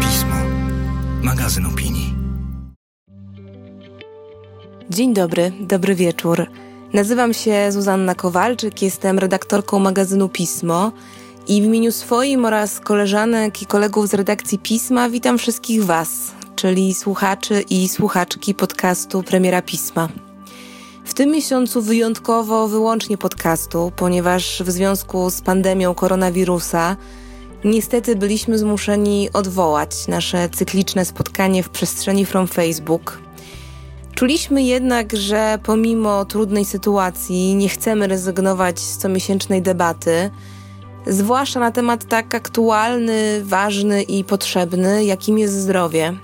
Pismo. Magazyn opinii. Dzień dobry, dobry wieczór. Nazywam się Zuzanna Kowalczyk, jestem redaktorką magazynu Pismo i w imieniu swoim oraz koleżanek i kolegów z redakcji Pisma witam wszystkich Was, czyli słuchaczy i słuchaczki podcastu Premiera Pisma. W tym miesiącu wyjątkowo wyłącznie podcastu, ponieważ w związku z pandemią koronawirusa niestety byliśmy zmuszeni odwołać nasze cykliczne spotkanie w przestrzeni From Facebook. Czuliśmy jednak, że pomimo trudnej sytuacji nie chcemy rezygnować z comiesięcznej debaty, zwłaszcza na temat tak aktualny, ważny i potrzebny, jakim jest zdrowie.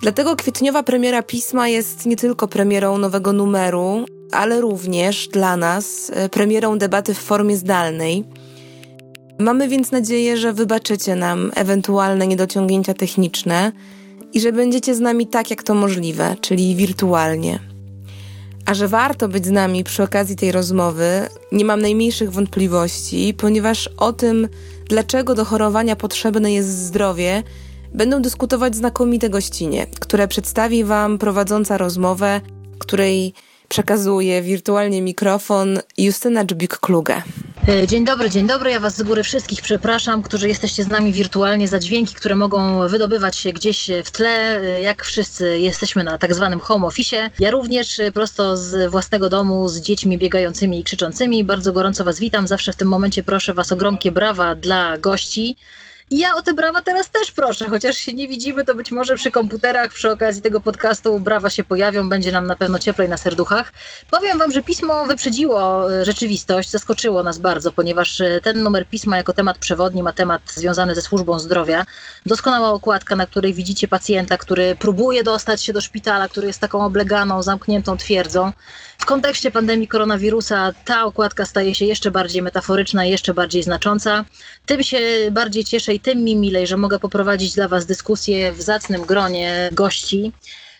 Dlatego kwietniowa premiera pisma jest nie tylko premierą nowego numeru, ale również dla nas e, premierą debaty w formie zdalnej. Mamy więc nadzieję, że wybaczycie nam ewentualne niedociągnięcia techniczne i że będziecie z nami tak, jak to możliwe, czyli wirtualnie. A że warto być z nami przy okazji tej rozmowy, nie mam najmniejszych wątpliwości, ponieważ o tym, dlaczego do chorowania potrzebne jest zdrowie, będą dyskutować znakomite gościnie, które przedstawi Wam prowadząca rozmowę, której przekazuje wirtualnie mikrofon Justyna Dżbik-Kluge. E, dzień dobry, dzień dobry. Ja Was z góry wszystkich przepraszam, którzy jesteście z nami wirtualnie za dźwięki, które mogą wydobywać się gdzieś w tle, e, jak wszyscy jesteśmy na tak zwanym home office. Ja również e, prosto z własnego domu z dziećmi biegającymi i krzyczącymi. Bardzo gorąco Was witam. Zawsze w tym momencie proszę Was o gromkie brawa dla gości. I ja o te brawa teraz też proszę, chociaż się nie widzimy, to być może przy komputerach przy okazji tego podcastu brawa się pojawią, będzie nam na pewno cieplej na serduchach. Powiem wam, że pismo wyprzedziło e, rzeczywistość, zaskoczyło nas bardzo, ponieważ e, ten numer pisma jako temat przewodni ma temat związany ze służbą zdrowia. Doskonała okładka, na której widzicie pacjenta, który próbuje dostać się do szpitala, który jest taką obleganą, zamkniętą twierdzą. W kontekście pandemii koronawirusa ta okładka staje się jeszcze bardziej metaforyczna, jeszcze bardziej znacząca. Tym się bardziej cieszę i tym mi milej, że mogę poprowadzić dla Was dyskusję w zacnym gronie gości.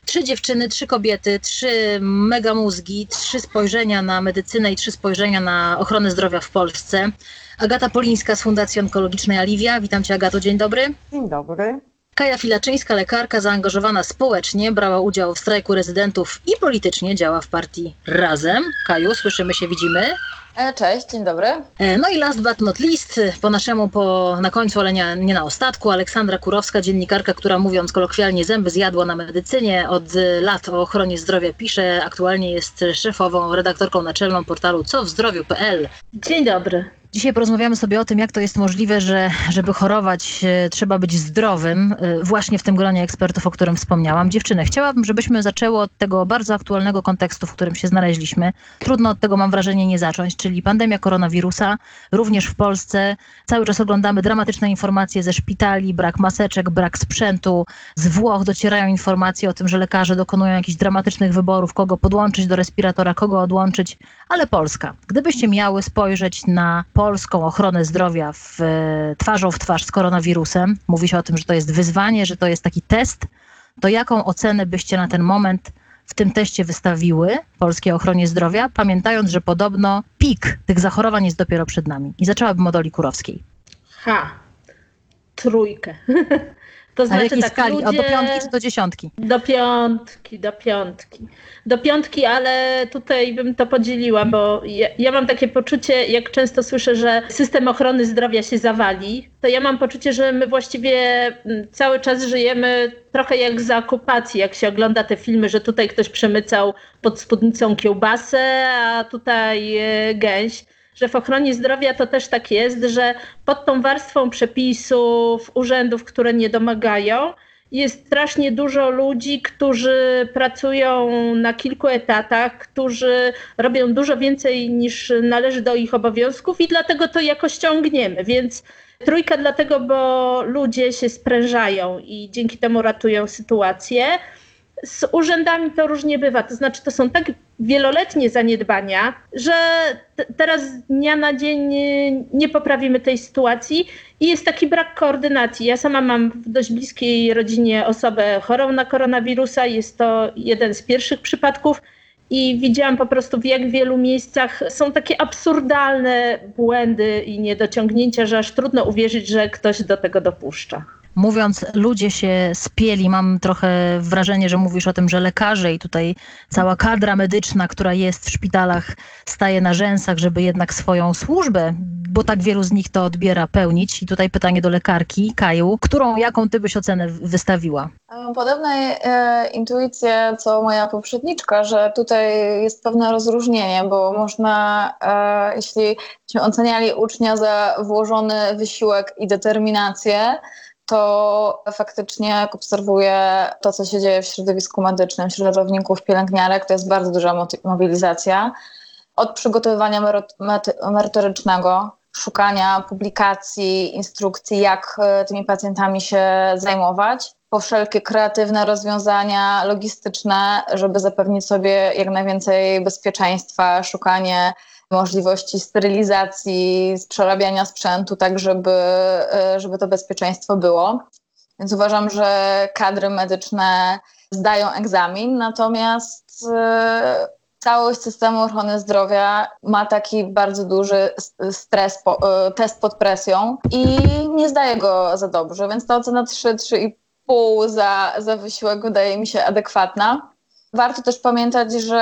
Trzy dziewczyny, trzy kobiety, trzy mega mózgi, trzy spojrzenia na medycynę i trzy spojrzenia na ochronę zdrowia w Polsce. Agata Polińska z Fundacji Onkologicznej Aliwia. Witam Cię Agato, dzień dobry. Dzień dobry. Kaja Filaczyńska, lekarka zaangażowana społecznie, brała udział w strajku rezydentów i politycznie działa w partii Razem. Kaju, słyszymy się, widzimy. E, cześć, dzień dobry. E, no i last but not least, po naszemu po, na końcu, ale nie, nie na ostatku, Aleksandra Kurowska, dziennikarka, która mówiąc kolokwialnie zęby zjadła na medycynie, od lat o ochronie zdrowia pisze, aktualnie jest szefową, redaktorką naczelną portalu cowzdrowiu.pl. Dzień dobry. Dzisiaj porozmawiamy sobie o tym, jak to jest możliwe, że żeby chorować e, trzeba być zdrowym, e, właśnie w tym gronie ekspertów, o którym wspomniałam. Dziewczyny, chciałabym, żebyśmy zaczęły od tego bardzo aktualnego kontekstu, w którym się znaleźliśmy. Trudno od tego, mam wrażenie, nie zacząć, czyli pandemia koronawirusa, również w Polsce. Cały czas oglądamy dramatyczne informacje ze szpitali, brak maseczek, brak sprzętu. Z Włoch docierają informacje o tym, że lekarze dokonują jakichś dramatycznych wyborów, kogo podłączyć do respiratora, kogo odłączyć, ale Polska. Gdybyście miały spojrzeć na polską ochronę zdrowia w, e, twarzą w twarz z koronawirusem, mówi się o tym, że to jest wyzwanie, że to jest taki test, to jaką ocenę byście na ten moment w tym teście wystawiły polskiej ochronie zdrowia, pamiętając, że podobno pik tych zachorowań jest dopiero przed nami. I zaczęłabym od Oli Kurowskiej. Ha, trójkę. To znaczy, jakiej tak, skali? Ludzie... do piątki czy do dziesiątki? Do piątki, do piątki. Do piątki, ale tutaj bym to podzieliła, bo ja, ja, mam takie poczucie, jak często słyszę, że system ochrony zdrowia się zawali, to ja mam poczucie, że my właściwie mm, cały czas żyjemy trochę jak za okupacji, jak się ogląda te filmy, że tutaj ktoś przemycał pod spódnicą kiełbasę, a tutaj e, gęś że w ochronie zdrowia to też tak jest, że pod tą warstwą przepisów, urzędów, które nie domagają, jest strasznie dużo ludzi, którzy pracują na kilku etatach, którzy robią dużo więcej niż należy do ich obowiązków i dlatego to jakoś ciągniemy. Więc trójka dlatego, bo ludzie się sprężają i dzięki temu ratują sytuację. Z urzędami to różnie bywa, to znaczy to są tak wieloletnie zaniedbania, że teraz z dnia na dzień nie poprawimy tej sytuacji i jest taki brak koordynacji. Ja sama mam w dość bliskiej rodzinie osobę chorą na koronawirusa, jest to jeden z pierwszych przypadków i widziałam po prostu w jak wielu miejscach są takie absurdalne błędy i niedociągnięcia, że aż trudno uwierzyć, że ktoś do tego dopuszcza. Mówiąc, ludzie się spieli, mam trochę wrażenie, że mówisz o tym, że lekarze i tutaj cała kadra medyczna, która jest w szpitalach, staje na rzęsach, żeby jednak swoją służbę, bo tak wielu z nich to odbiera, pełnić. I tutaj pytanie do lekarki, Kaju, którą, jaką ty byś ocenę wystawiła? Podobne e, intuicje co moja poprzedniczka, że tutaj jest pewne rozróżnienie, bo można, e, jeśli oceniali ucznia za włożony wysiłek i determinację, to faktycznie jak obserwuję to, co się dzieje w środowisku medycznym, wśród ratowników, pielęgniarek, to jest bardzo duża mobilizacja. Od przygotowywania merytorycznego, szukania publikacji, instrukcji, jak e, tymi pacjentami się zajmować, po wszelkie kreatywne rozwiązania logistyczne, żeby zapewnić sobie jak najwięcej bezpieczeństwa, szukanie możliwości sterylizacji, przerabiania sprzętu, tak żeby, e, żeby to bezpieczeństwo było. Więc uważam, że kadry medyczne zdają egzamin, natomiast e, całość systemu ochrony zdrowia ma taki bardzo duży stres, e, test pod presją i nie zdaje go za dobrze, więc ta ocena 3-3,5 za, za wysiłek wydaje mi się adekwatna. Warto też pamiętać, że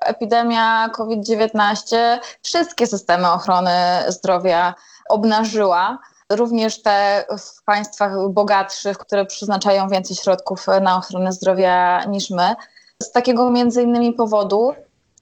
epidemia COVID-19 wszystkie systemy ochrony zdrowia obnażyła. Również te w państwach bogatszych, które przeznaczają więcej środków na ochronę zdrowia niż my. Z takiego między innymi powodu,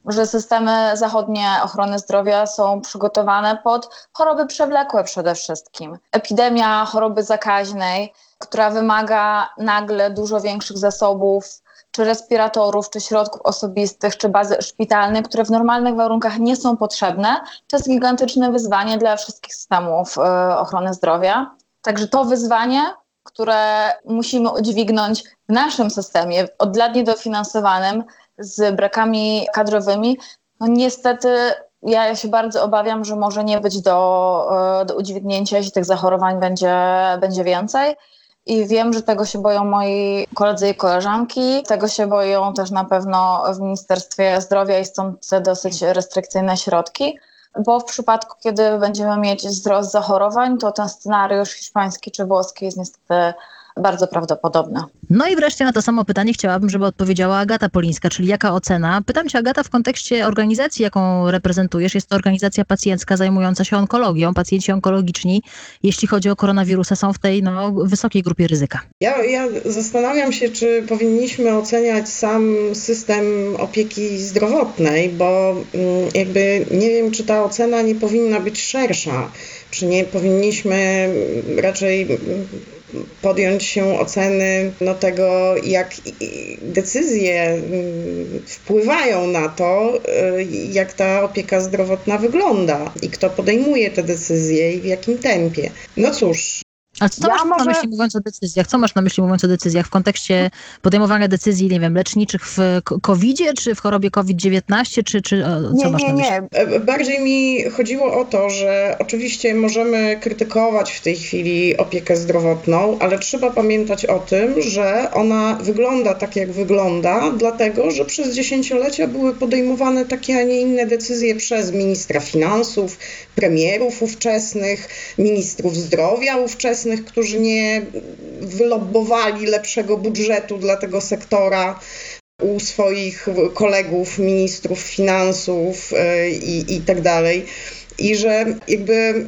że systemy zachodnie ochrony zdrowia są przygotowane pod choroby przewlekłe przede wszystkim. Epidemia choroby zakaźnej, która wymaga nagle dużo większych zasobów czy respiratorów, czy środków osobistych, czy bazy szpitalne, które w normalnych warunkach nie są potrzebne, to jest gigantyczne wyzwanie dla wszystkich systemów y, ochrony zdrowia. Także to wyzwanie, które musimy udźwignąć w naszym systemie, od lat niedofinansowanym, z brakami kadrowymi, no niestety ja się bardzo obawiam, że może nie być do, y, do udźwignięcia, jeśli tych zachorowań będzie, będzie więcej. I wiem, że tego się boją moi koledzy i koleżanki. Tego się boją też na pewno w Ministerstwie Zdrowia i stąd te dosyć restrykcyjne środki. Bo w przypadku, kiedy będziemy mieć wzrost zachorowań, to ten scenariusz hiszpański czy włoski jest niestety bardzo prawdopodobne. No i wreszcie na to samo pytanie chciałabym, żeby odpowiedziała Agata Polińska, czyli jaka ocena? Pytam cię Agata w kontekście organizacji, jaką reprezentujesz. Jest to organizacja pacjencka zajmująca się onkologią. Pacjenci onkologiczni, jeśli chodzi o koronawirusa, są w tej no, wysokiej grupie ryzyka. Ja, ja zastanawiam się, czy powinniśmy oceniać sam system opieki zdrowotnej, bo mm, jakby nie wiem, czy ta ocena nie powinna być szersza. Czy nie powinniśmy raczej podjąć się oceny no, tego, jak decyzje mm, wpływają na to, y, jak ta opieka zdrowotna wygląda i kto podejmuje te decyzje i w jakim tempie. No cóż, a co ja masz może... na myśli mówiąc o decyzjach? Co masz na myśli mówiąc o decyzjach w kontekście podejmowania decyzji, nie wiem, leczniczych w COVID-zie, czy w chorobie COVID-19, czy, czy co nie, masz na myśli? Nie, e, Bardziej mi chodziło o to, że oczywiście możemy krytykować w tej chwili opiekę zdrowotną, ale trzeba pamiętać o tym, że ona wygląda tak, jak wygląda, dlatego, że przez dziesięciolecia były podejmowane takie, a nie inne decyzje przez ministra finansów, premierów ówczesnych, ministrów zdrowia ówczesnych, którzy nie wylobbowali lepszego budżetu dla tego sektora u swoich kolegów, ministrów finansów e, i, i tak dalej. I że jakby.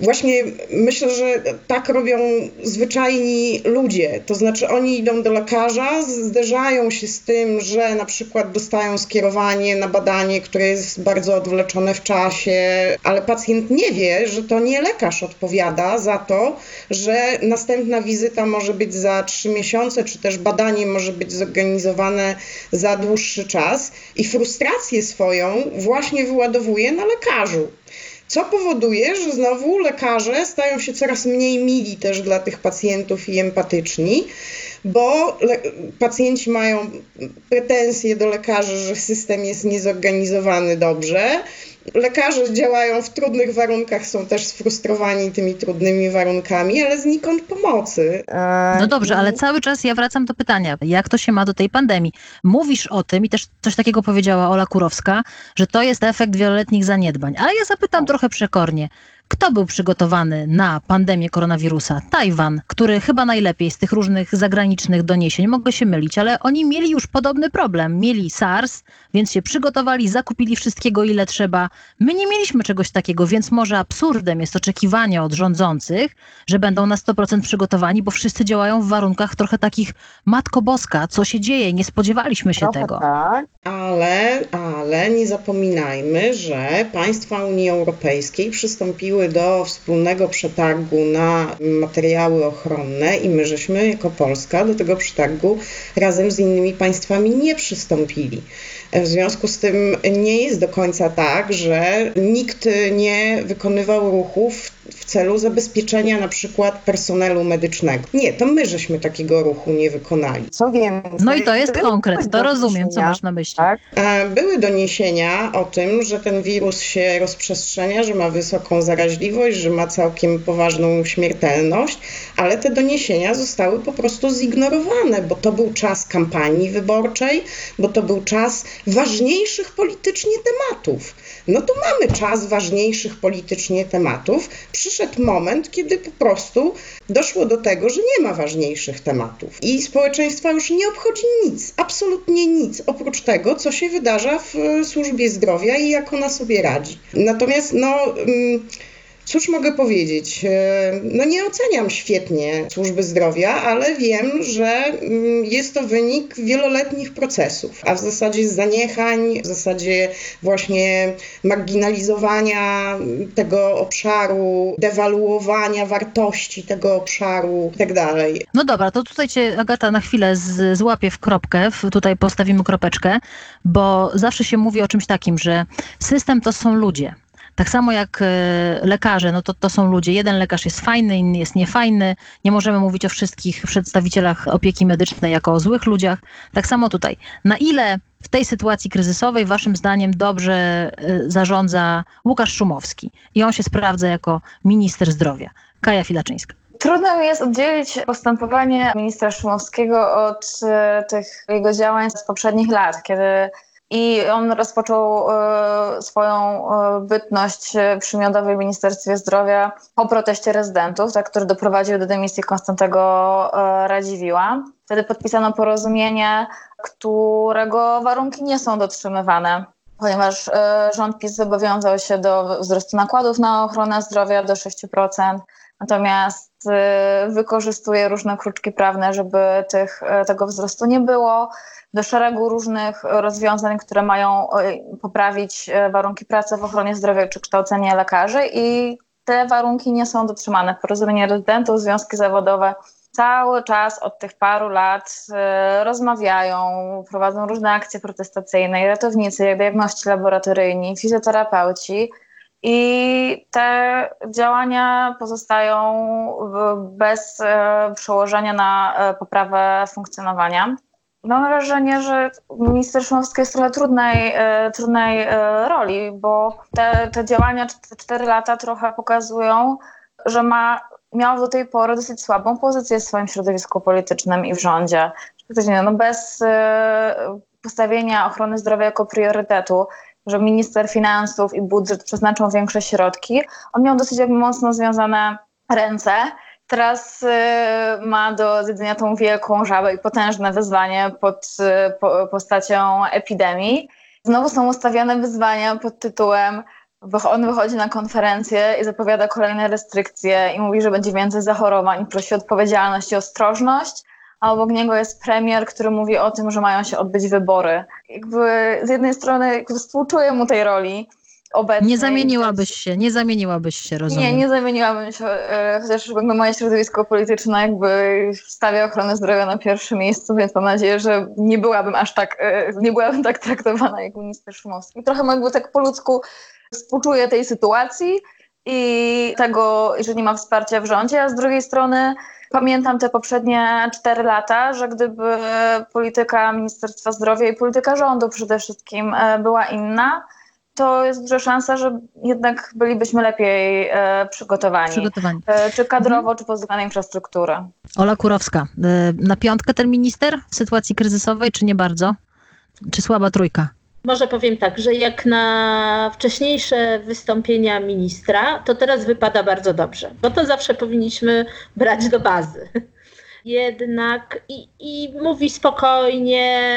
Właśnie myślę, że tak robią zwyczajni ludzie. To znaczy, oni idą do lekarza, zderzają się z tym, że na przykład dostają skierowanie na badanie, które jest bardzo odwleczone w czasie, ale pacjent nie wie, że to nie lekarz odpowiada za to, że następna wizyta może być za trzy miesiące, czy też badanie może być zorganizowane za dłuższy czas i frustrację swoją właśnie wyładowuje na lekarzu co powoduje, że znowu lekarze stają się coraz mniej mili też dla tych pacjentów i empatyczni, bo pacjenci mają pretensje do lekarzy, że system jest niezorganizowany dobrze Lekarze działają w trudnych warunkach, są też sfrustrowani tymi trudnymi warunkami, ale znikąd pomocy. No dobrze, ale cały czas ja wracam do pytania, jak to się ma do tej pandemii? Mówisz o tym i też coś takiego powiedziała Ola Kurowska, że to jest efekt wieloletnich zaniedbań. Ale ja zapytam trochę przekornie. Kto był przygotowany na pandemię koronawirusa? Tajwan, który chyba najlepiej z tych różnych zagranicznych doniesień, mogę się mylić, ale oni mieli już podobny problem. Mieli SARS, więc się przygotowali, zakupili wszystkiego ile trzeba. My nie mieliśmy czegoś takiego, więc może absurdem jest oczekiwanie od rządzących, że będą na 100% przygotowani, bo wszyscy działają w warunkach trochę takich matko boska, co się dzieje, nie spodziewaliśmy się Trochę tego. Tak. Ale, ale nie zapominajmy, że państwa Unii Europejskiej przystąpiły do wspólnego przetargu na materiały ochronne i my żeśmy jako Polska do tego przetargu razem z innymi państwami nie przystąpili. W związku z tym nie jest do końca tak, że nikt nie wykonywał ruchów w celu zabezpieczenia na przykład personelu medycznego. Nie, to my żeśmy takiego ruchu nie wykonali. Co więcej... No i to jest konkret, to rozumiem, co masz na myśli. Tak? Były doniesienia o tym, że ten wirus się rozprzestrzenia, że ma wysoką zaraźliwość, że ma całkiem poważną śmiertelność, ale te doniesienia zostały po prostu zignorowane, bo to był czas kampanii wyborczej, bo to był czas ważniejszych politycznie tematów. No to mamy czas ważniejszych politycznie tematów. Przyszedł moment, kiedy po prostu doszło do tego, że nie ma ważniejszych tematów i społeczeństwa już nie obchodzi nic, absolutnie nic, oprócz tego, co się wydarza w e, służbie zdrowia i jak ona sobie radzi. Natomiast, no. mm, Cóż mogę powiedzieć? E, No nie oceniam świetnie służby zdrowia, ale wiem, że mm, jest to wynik wieloletnich procesów, a w zasadzie zaniechań, w zasadzie właśnie marginalizowania tego obszaru, dewaluowania wartości tego obszaru itd. No dobra, to tutaj cię Agata na chwilę z, złapię w kropkę, tutaj postawimy kropeczkę, bo zawsze się mówi o czymś takim, że system to są ludzie. Tak samo jak e, lekarze, no to to są ludzie. Jeden lekarz jest fajny, inny jest niefajny. Nie możemy mówić o wszystkich przedstawicielach opieki medycznej jako o złych ludziach. Tak samo tutaj. Na ile w tej sytuacji kryzysowej waszym zdaniem dobrze e, zarządza Łukasz Szumowski i on się sprawdza jako minister zdrowia? Kaja Filaczyńska. Trudno mi jest oddzielić postępowanie ministra Szumowskiego od e, tych jego działań z poprzednich lat, kiedy i on rozpoczął e, swoją e, bytność e, przy Miodowej Ministerstwie Zdrowia po proteście rezydentów, tak, który doprowadził do dymisji Konstantego Radziwiła. Wtedy podpisano porozumienie, którego warunki nie są dotrzymywane ponieważ rząd PiS zobowiązał się do wzrostu nakładów na ochronę zdrowia do 6%, natomiast wykorzystuje różne kruczki prawne, żeby tych, tego wzrostu nie było, do szeregu różnych rozwiązań, które mają e, poprawić e, warunki pracy w ochronie zdrowia czy kształcenie lekarzy i te warunki nie są dotrzymane. Porozumienie rezydentów, związki zawodowe cały czas od tych paru lat e, rozmawiają, prowadzą różne akcje protestacyjne, i ratownicy, diagności laboratoryjni, fizjoterapeuci. I te działania pozostają bez przełożenia na poprawę funkcjonowania. Mam wrażenie, że minister Szumowski jest w trochę trudnej, e, trudnej e, roli, bo te, te działania, te cztery lata trochę pokazują, że ma, miał do tej pory dosyć słabą pozycję w swoim środowisku politycznym i w rządzie. No bez e, postawienia ochrony zdrowia jako priorytetu, że minister finansów i budżet przeznaczą większe środki, on miał dosyć jakby mocno związane ręce. Teraz y, ma do zjedzenia tą wielką żabę i potężne wyzwanie pod y, po, postacią epidemii. Znowu są ustawione wyzwania pod tytułem on wychodzi na konferencję i zapowiada kolejne restrykcje i mówi, że będzie więcej zachorowań prosi o odpowiedzialność i ostrożność, a obok niego jest premier, który mówi o tym, że mają się odbyć wybory. Jakby z jednej strony współczuję mu tej roli obecnej. Nie zamieniłabyś się, nie zamieniłabyś się, rozumiem. Nie, nie zamieniłabym się, e, chociaż moje środowisko polityczne jakby stawia ochronę zdrowia na pierwszym miejscu, więc mam nadzieję, że nie byłabym aż tak, e, nie byłabym tak traktowana jak minister Szumowski. Trochę jakby tak po ludzku współczuję tej sytuacji i tego, że nie ma wsparcia w rządzie, a z drugiej strony pamiętam te poprzednie cztery lata, że gdyby polityka Ministerstwa Zdrowia i polityka rządu przede wszystkim e, była inna, to jest duża szansa, że jednak bylibyśmy lepiej e, przygotowani. Przygotowani. E, czy kadrowo, mhm. czy pod względem infrastruktury. Ola Kurowska, e, na piątkę ten minister w sytuacji kryzysowej, czy nie bardzo? Czy słaba trójka? Może powiem tak, że jak na wcześniejsze wystąpienia ministra, to teraz wypada bardzo dobrze, bo to zawsze powinniśmy brać do bazy. Jednak i, i mówi spokojnie,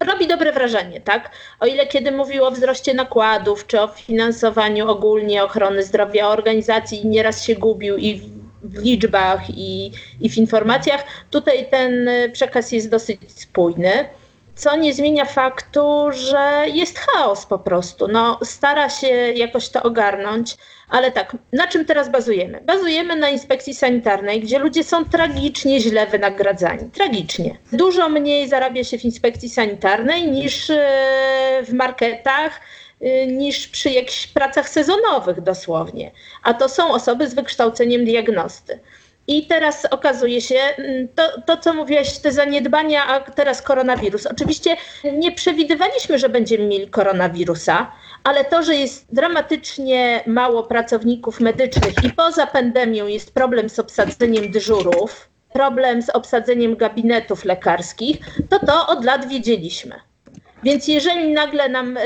robi dobre wrażenie, tak? O ile kiedy mówił o wzroście nakładów, czy o finansowaniu ogólnie ochrony zdrowia organizacji, nieraz się gubił i w liczbach, i, i w informacjach, tutaj ten przekaz jest dosyć spójny co nie zmienia faktu, że jest chaos po prostu. No, stara się jakoś to ogarnąć, ale tak, na czym teraz bazujemy? Bazujemy na inspekcji sanitarnej, gdzie ludzie są tragicznie źle wynagradzani. Tragicznie. Dużo mniej zarabia się w inspekcji sanitarnej niż e, w marketach, e, niż przy jakichś pracach sezonowych dosłownie. A to są osoby z wykształceniem diagnosty. I teraz okazuje się, mm, to, to co mówiłaś, te zaniedbania, a teraz koronawirus. Oczywiście nie przewidywaliśmy, że będziemy mieli koronawirusa, ale to, że jest dramatycznie mało pracowników medycznych i poza pandemią jest problem z obsadzeniem dyżurów, problem z obsadzeniem gabinetów lekarskich, to to od lat wiedzieliśmy. Więc jeżeli nagle nam e,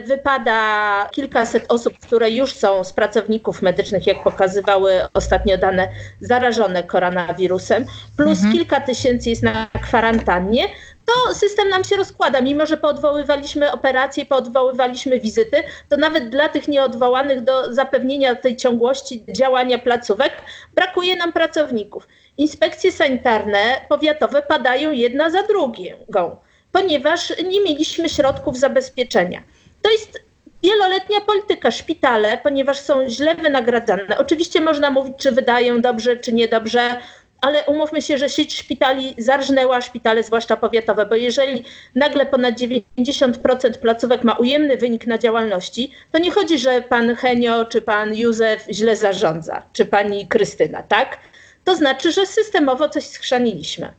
wypada kilkaset osób, które już są z pracowników medycznych, jak pokazywały ostatnio dane, zarażone koronawirusem, plus mhm. kilka tysięcy jest na kwarantannie, to system nam się rozkłada. Mimo, że poodwoływaliśmy operacje, poodwoływaliśmy wizyty, to nawet dla tych nieodwołanych do zapewnienia tej ciągłości działania placówek brakuje nam pracowników. Inspekcje sanitarne powiatowe padają jedna za drugą ponieważ nie mieliśmy środków zabezpieczenia. To jest wieloletnia polityka. Szpitale, ponieważ są źle wynagradzane, oczywiście można mówić, czy wydają dobrze, czy niedobrze, ale umówmy się, że sieć szpitali zarżnęła szpitale, zwłaszcza powiatowe, bo jeżeli nagle ponad 90% placówek ma ujemny wynik na działalności, to nie chodzi, że pan Henio czy pan Józef źle zarządza, czy pani Krystyna, tak? To znaczy, że systemowo coś schrzaniliśmy.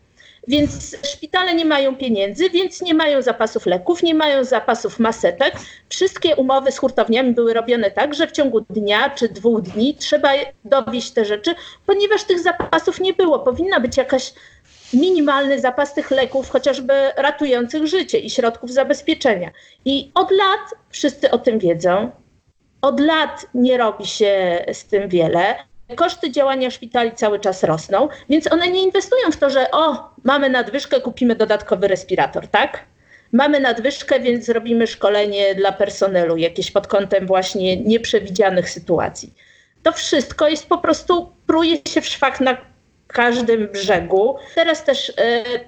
Więc szpitale nie mają pieniędzy, więc nie mają zapasów leków, nie mają zapasów maseczek. Wszystkie umowy z hurtowniami były robione tak, że w ciągu dnia czy dwóch dni trzeba dowieść te rzeczy, ponieważ tych zapasów nie było. Powinna być jakaś minimalny zapas tych leków, chociażby ratujących życie i środków zabezpieczenia. I od lat wszyscy o tym wiedzą. Od lat nie robi się z tym wiele. Koszty działania szpitali cały czas rosną, więc one nie inwestują w to, że o, mamy nadwyżkę, kupimy dodatkowy respirator, tak? Mamy nadwyżkę, więc zrobimy szkolenie dla personelu, jakieś pod kątem właśnie nieprzewidzianych sytuacji. To wszystko jest po prostu, pruje się w szwach na każdym brzegu. Teraz też y,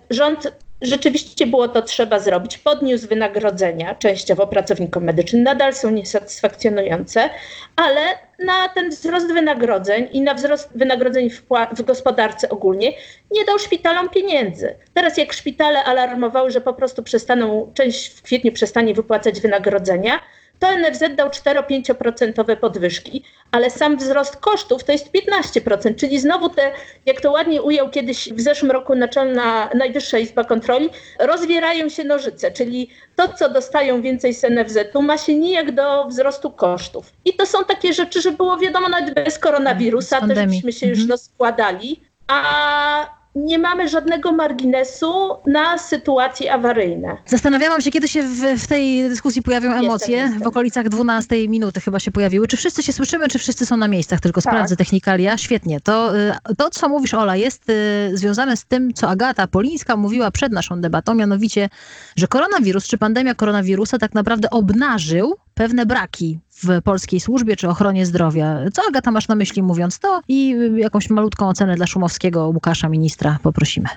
rząd rzeczywiście było to trzeba zrobić. Podniósł wynagrodzenia częściowo pracownikom medycznym, nadal są niesatysfakcjonujące, ale na ten wzrost wynagrodzeń i na wzrost wynagrodzeń w, w, gospodarce ogólnie nie dał szpitalom pieniędzy. Teraz jak szpitale alarmowały, że po prostu przestaną, część w kwietniu przestanie wypłacać wynagrodzenia, to NFZ dał 4-5% podwyżki, ale sam wzrost kosztów to jest 15%, czyli znowu te, jak to ładnie ujął kiedyś w zeszłym roku Naczelna Najwyższa Izba Kontroli, rozwierają się nożyce, czyli to, co dostają więcej z NFZ-u, ma się nijak do wzrostu kosztów. I to są takie rzeczy, że było wiadomo nawet bez koronawirusa, też byśmy się już mhm. rozkładali, a nie mamy żadnego marginesu na sytuacje awaryjne. Zastanawiałam się, kiedy się w, w tej dyskusji pojawią emocje. Jestem. W okolicach 12 minuty chyba się pojawiły. Czy wszyscy się słyszymy, czy wszyscy są na miejscach? Tylko tak. sprawdzę technikalia. Świetnie. To, y, to, co mówisz, Ola, jest y, związane z tym, co Agata Polińska mówiła przed naszą debatą, mianowicie, że koronawirus, czy pandemia koronawirusa tak naprawdę obnażył pewne braki w polskiej służbie czy ochronie zdrowia. Co Agata masz na myśli mówiąc to i jakąś malutką ocenę dla Szumowskiego, Łukasza, ministra poprosimy.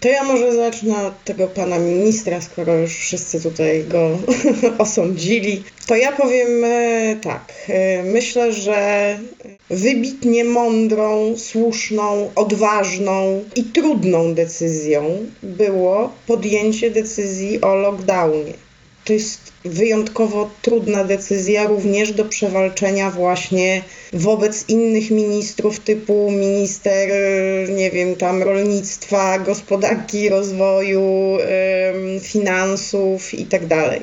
To ja może zacznę od tego pana ministra, skoro już wszyscy tutaj go osądzili. To ja powiem e, tak. E, myślę, że wybitnie mądrą, słuszną, odważną i trudną decyzją było podjęcie decyzji o lockdownie. To jest wyjątkowo trudna decyzja również do przewalczenia właśnie wobec innych ministrów typu minister, nie wiem, tam rolnictwa, gospodarki, rozwoju, finansów itd. Tak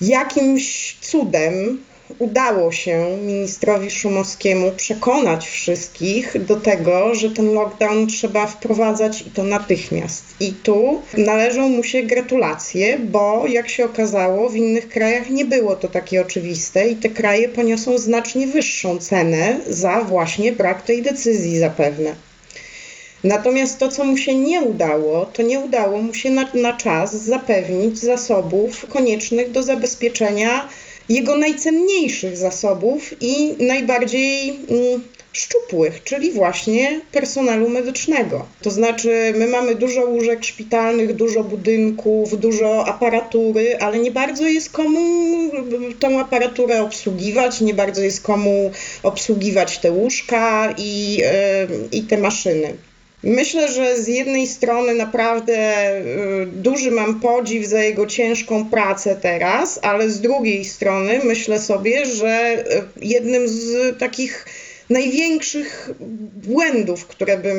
jakimś cudem udało się ministrowi Szumowskiemu przekonać wszystkich do tego, że ten lockdown trzeba wprowadzać i to natychmiast. I tu należą mu się gratulacje, bo jak się okazało, w innych krajach nie było to takie oczywiste i te kraje poniosą znacznie wyższą cenę za właśnie brak tej decyzji zapewne. Natomiast to, co mu się nie udało, to nie udało mu się na, na czas zapewnić zasobów koniecznych do zabezpieczenia jego najcenniejszych zasobów i najbardziej mm, szczupłych, czyli właśnie personelu medycznego. To znaczy, my mamy dużo łóżek szpitalnych, dużo budynków, dużo aparatury, ale nie bardzo jest komu tą aparaturę obsługiwać, nie bardzo jest komu obsługiwać te łóżka i, yy, i te maszyny. Myślę, że z jednej strony naprawdę duży mam podziw za jego ciężką pracę teraz, ale z drugiej strony myślę sobie, że jednym z takich największych błędów, które bym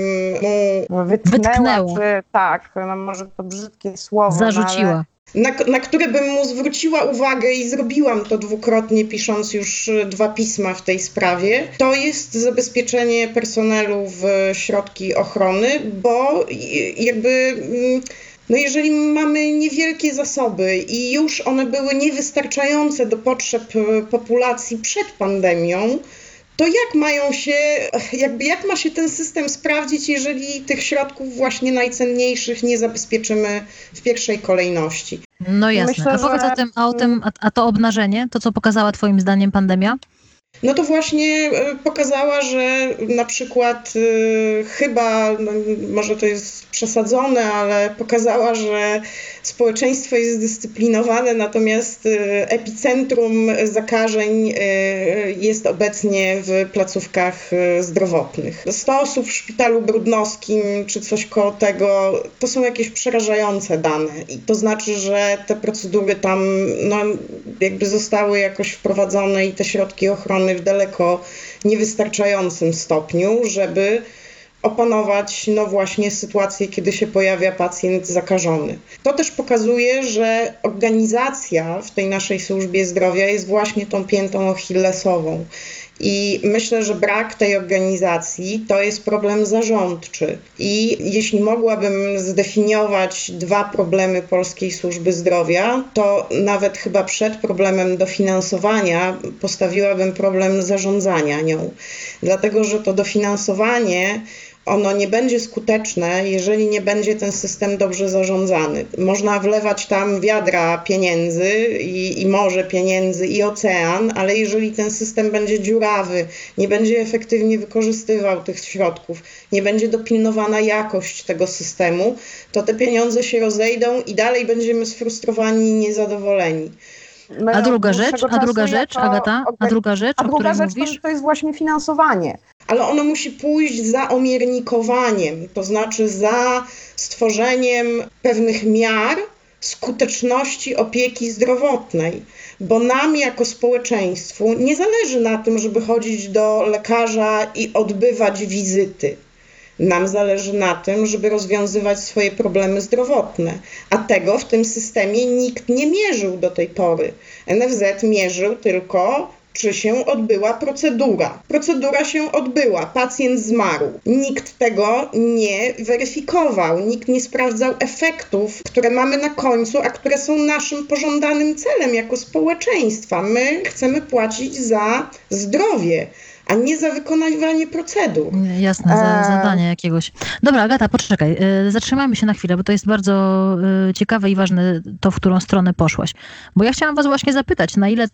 mu wytknęła, Wytknęło. czy tak, no może to brzydkie słowo. Zarzuciła. Na, na które bym mu zwróciła uwagę i zrobiłam to dwukrotnie, pisząc już dwa pisma w tej sprawie, to jest zabezpieczenie personelu w środki ochrony, bo jakby. mm, No jeżeli mamy niewielkie zasoby i już one były niewystarczające do potrzeb e, populacji przed pandemią, to jak mają się, jakby jak ma się ten system sprawdzić, jeżeli tych środków właśnie najcenniejszych nie zabezpieczymy w pierwszej kolejności? No jasne. Myślę, a powiedz że- o tym, a, o tym a, a to obnażenie, to co pokazała twoim zdaniem pandemia? No to właśnie e, pokazała, że na przykład e, chyba, no, może to jest przesadzone, ale pokazała, że społeczeństwo jest zdyscyplinowane, natomiast e, epicentrum zakażeń jest obecnie w placówkach zdrowotnych. 100 osób w szpitalu brudnowskim czy coś koło tego, to są jakieś przerażające dane i to znaczy, że te procedury tam no, jakby zostały jakoś wprowadzone i te środki ochrony w daleko niewystarczającym stopniu, żeby opanować no właśnie sytuację, kiedy się pojawia pacjent zakażony. To też pokazuje, że organizacja w tej naszej służbie zdrowia jest właśnie tą piętą achillesową. I myślę, że brak tej organizacji to jest problem zarządczy. I jeśli mogłabym zdefiniować dwa problemy polskiej służby zdrowia, to nawet chyba przed problemem dofinansowania postawiłabym problem zarządzania nią. Dlatego, że to dofinansowanie ono nie będzie skuteczne, jeżeli nie będzie ten system dobrze zarządzany. Można wlewać tam wiadra pieniędzy i, i morze pieniędzy i ocean, ale jeżeli ten system będzie dziurawy, nie będzie efektywnie wykorzystywał tych środków, nie będzie dopilnowana jakość tego systemu, to te pieniądze się rozejdą i dalej będziemy sfrustrowani i niezadowoleni. my A druga rzecz, a druga rzecz, Agata, a druga rzecz, A o druga której rzecz to, to jest właśnie finansowanie. Ale ono musi pójść za omiernikowaniem, to znaczy za stworzeniem pewnych miar skuteczności opieki zdrowotnej, bo nam jako społeczeństwu nie zależy na tym, żeby chodzić do lekarza i odbywać wizyty. Nam zależy na tym, żeby rozwiązywać swoje problemy zdrowotne, a tego w tym systemie nikt nie mierzył do tej pory. NFZ mierzył tylko czy się odbyła procedura. Procedura się odbyła, pacjent zmarł. Nikt tego nie weryfikował, nikt nie sprawdzał efektów, które mamy na końcu, a które są naszym pożądanym celem jako społeczeństwa. My chcemy płacić za zdrowie, a nie za wykonywanie procedur. Jasne, za, zadanie jakiegoś. Dobra, Agata, poczekaj. e, Zatrzymajmy się na chwilę, bo to jest bardzo e, ciekawe i ważne to, w którą stronę poszłaś. Bo ja chciałam was właśnie zapytać, na ile,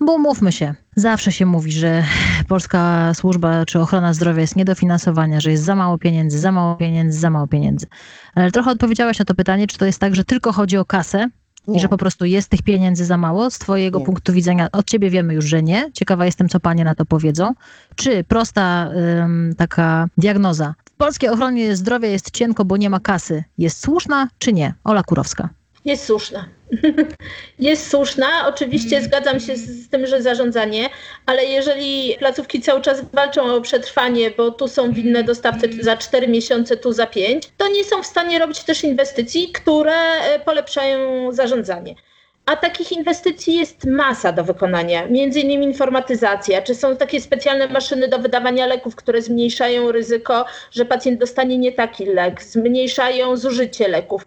bo umówmy się, zawsze się mówi, że polska służba czy ochrona zdrowia jest niedofinansowania, że jest za mało pieniędzy, za mało pieniędzy, za mało pieniędzy. Ale trochę odpowiedziałaś na to pytanie, czy to jest tak, że tylko chodzi o kasę, i że po prostu jest tych pieniędzy za mało? Z Twojego Nie. punktu widzenia, od Ciebie wiemy już, że nie. Ciekawa jestem, co Panie na to powiedzą. Czy prosta ym, taka diagnoza w polskiej ochronie zdrowia jest cienko, bo nie ma kasy, jest słuszna, czy nie? Ola Kurowska. Jest słuszna. Jest słuszna. Oczywiście zgadzam się z, z tym, że zarządzanie, ale jeżeli placówki cały czas walczą o przetrwanie, bo tu są winne dostawcy za 4 miesiące, tu za 5, to nie są w stanie robić też inwestycji, które e, polepszają zarządzanie. A takich inwestycji jest masa do wykonania, między innymi informatyzacja, czy są takie specjalne maszyny do wydawania leków, które zmniejszają ryzyko, że pacjent dostanie nie taki lek, zmniejszają zużycie leków.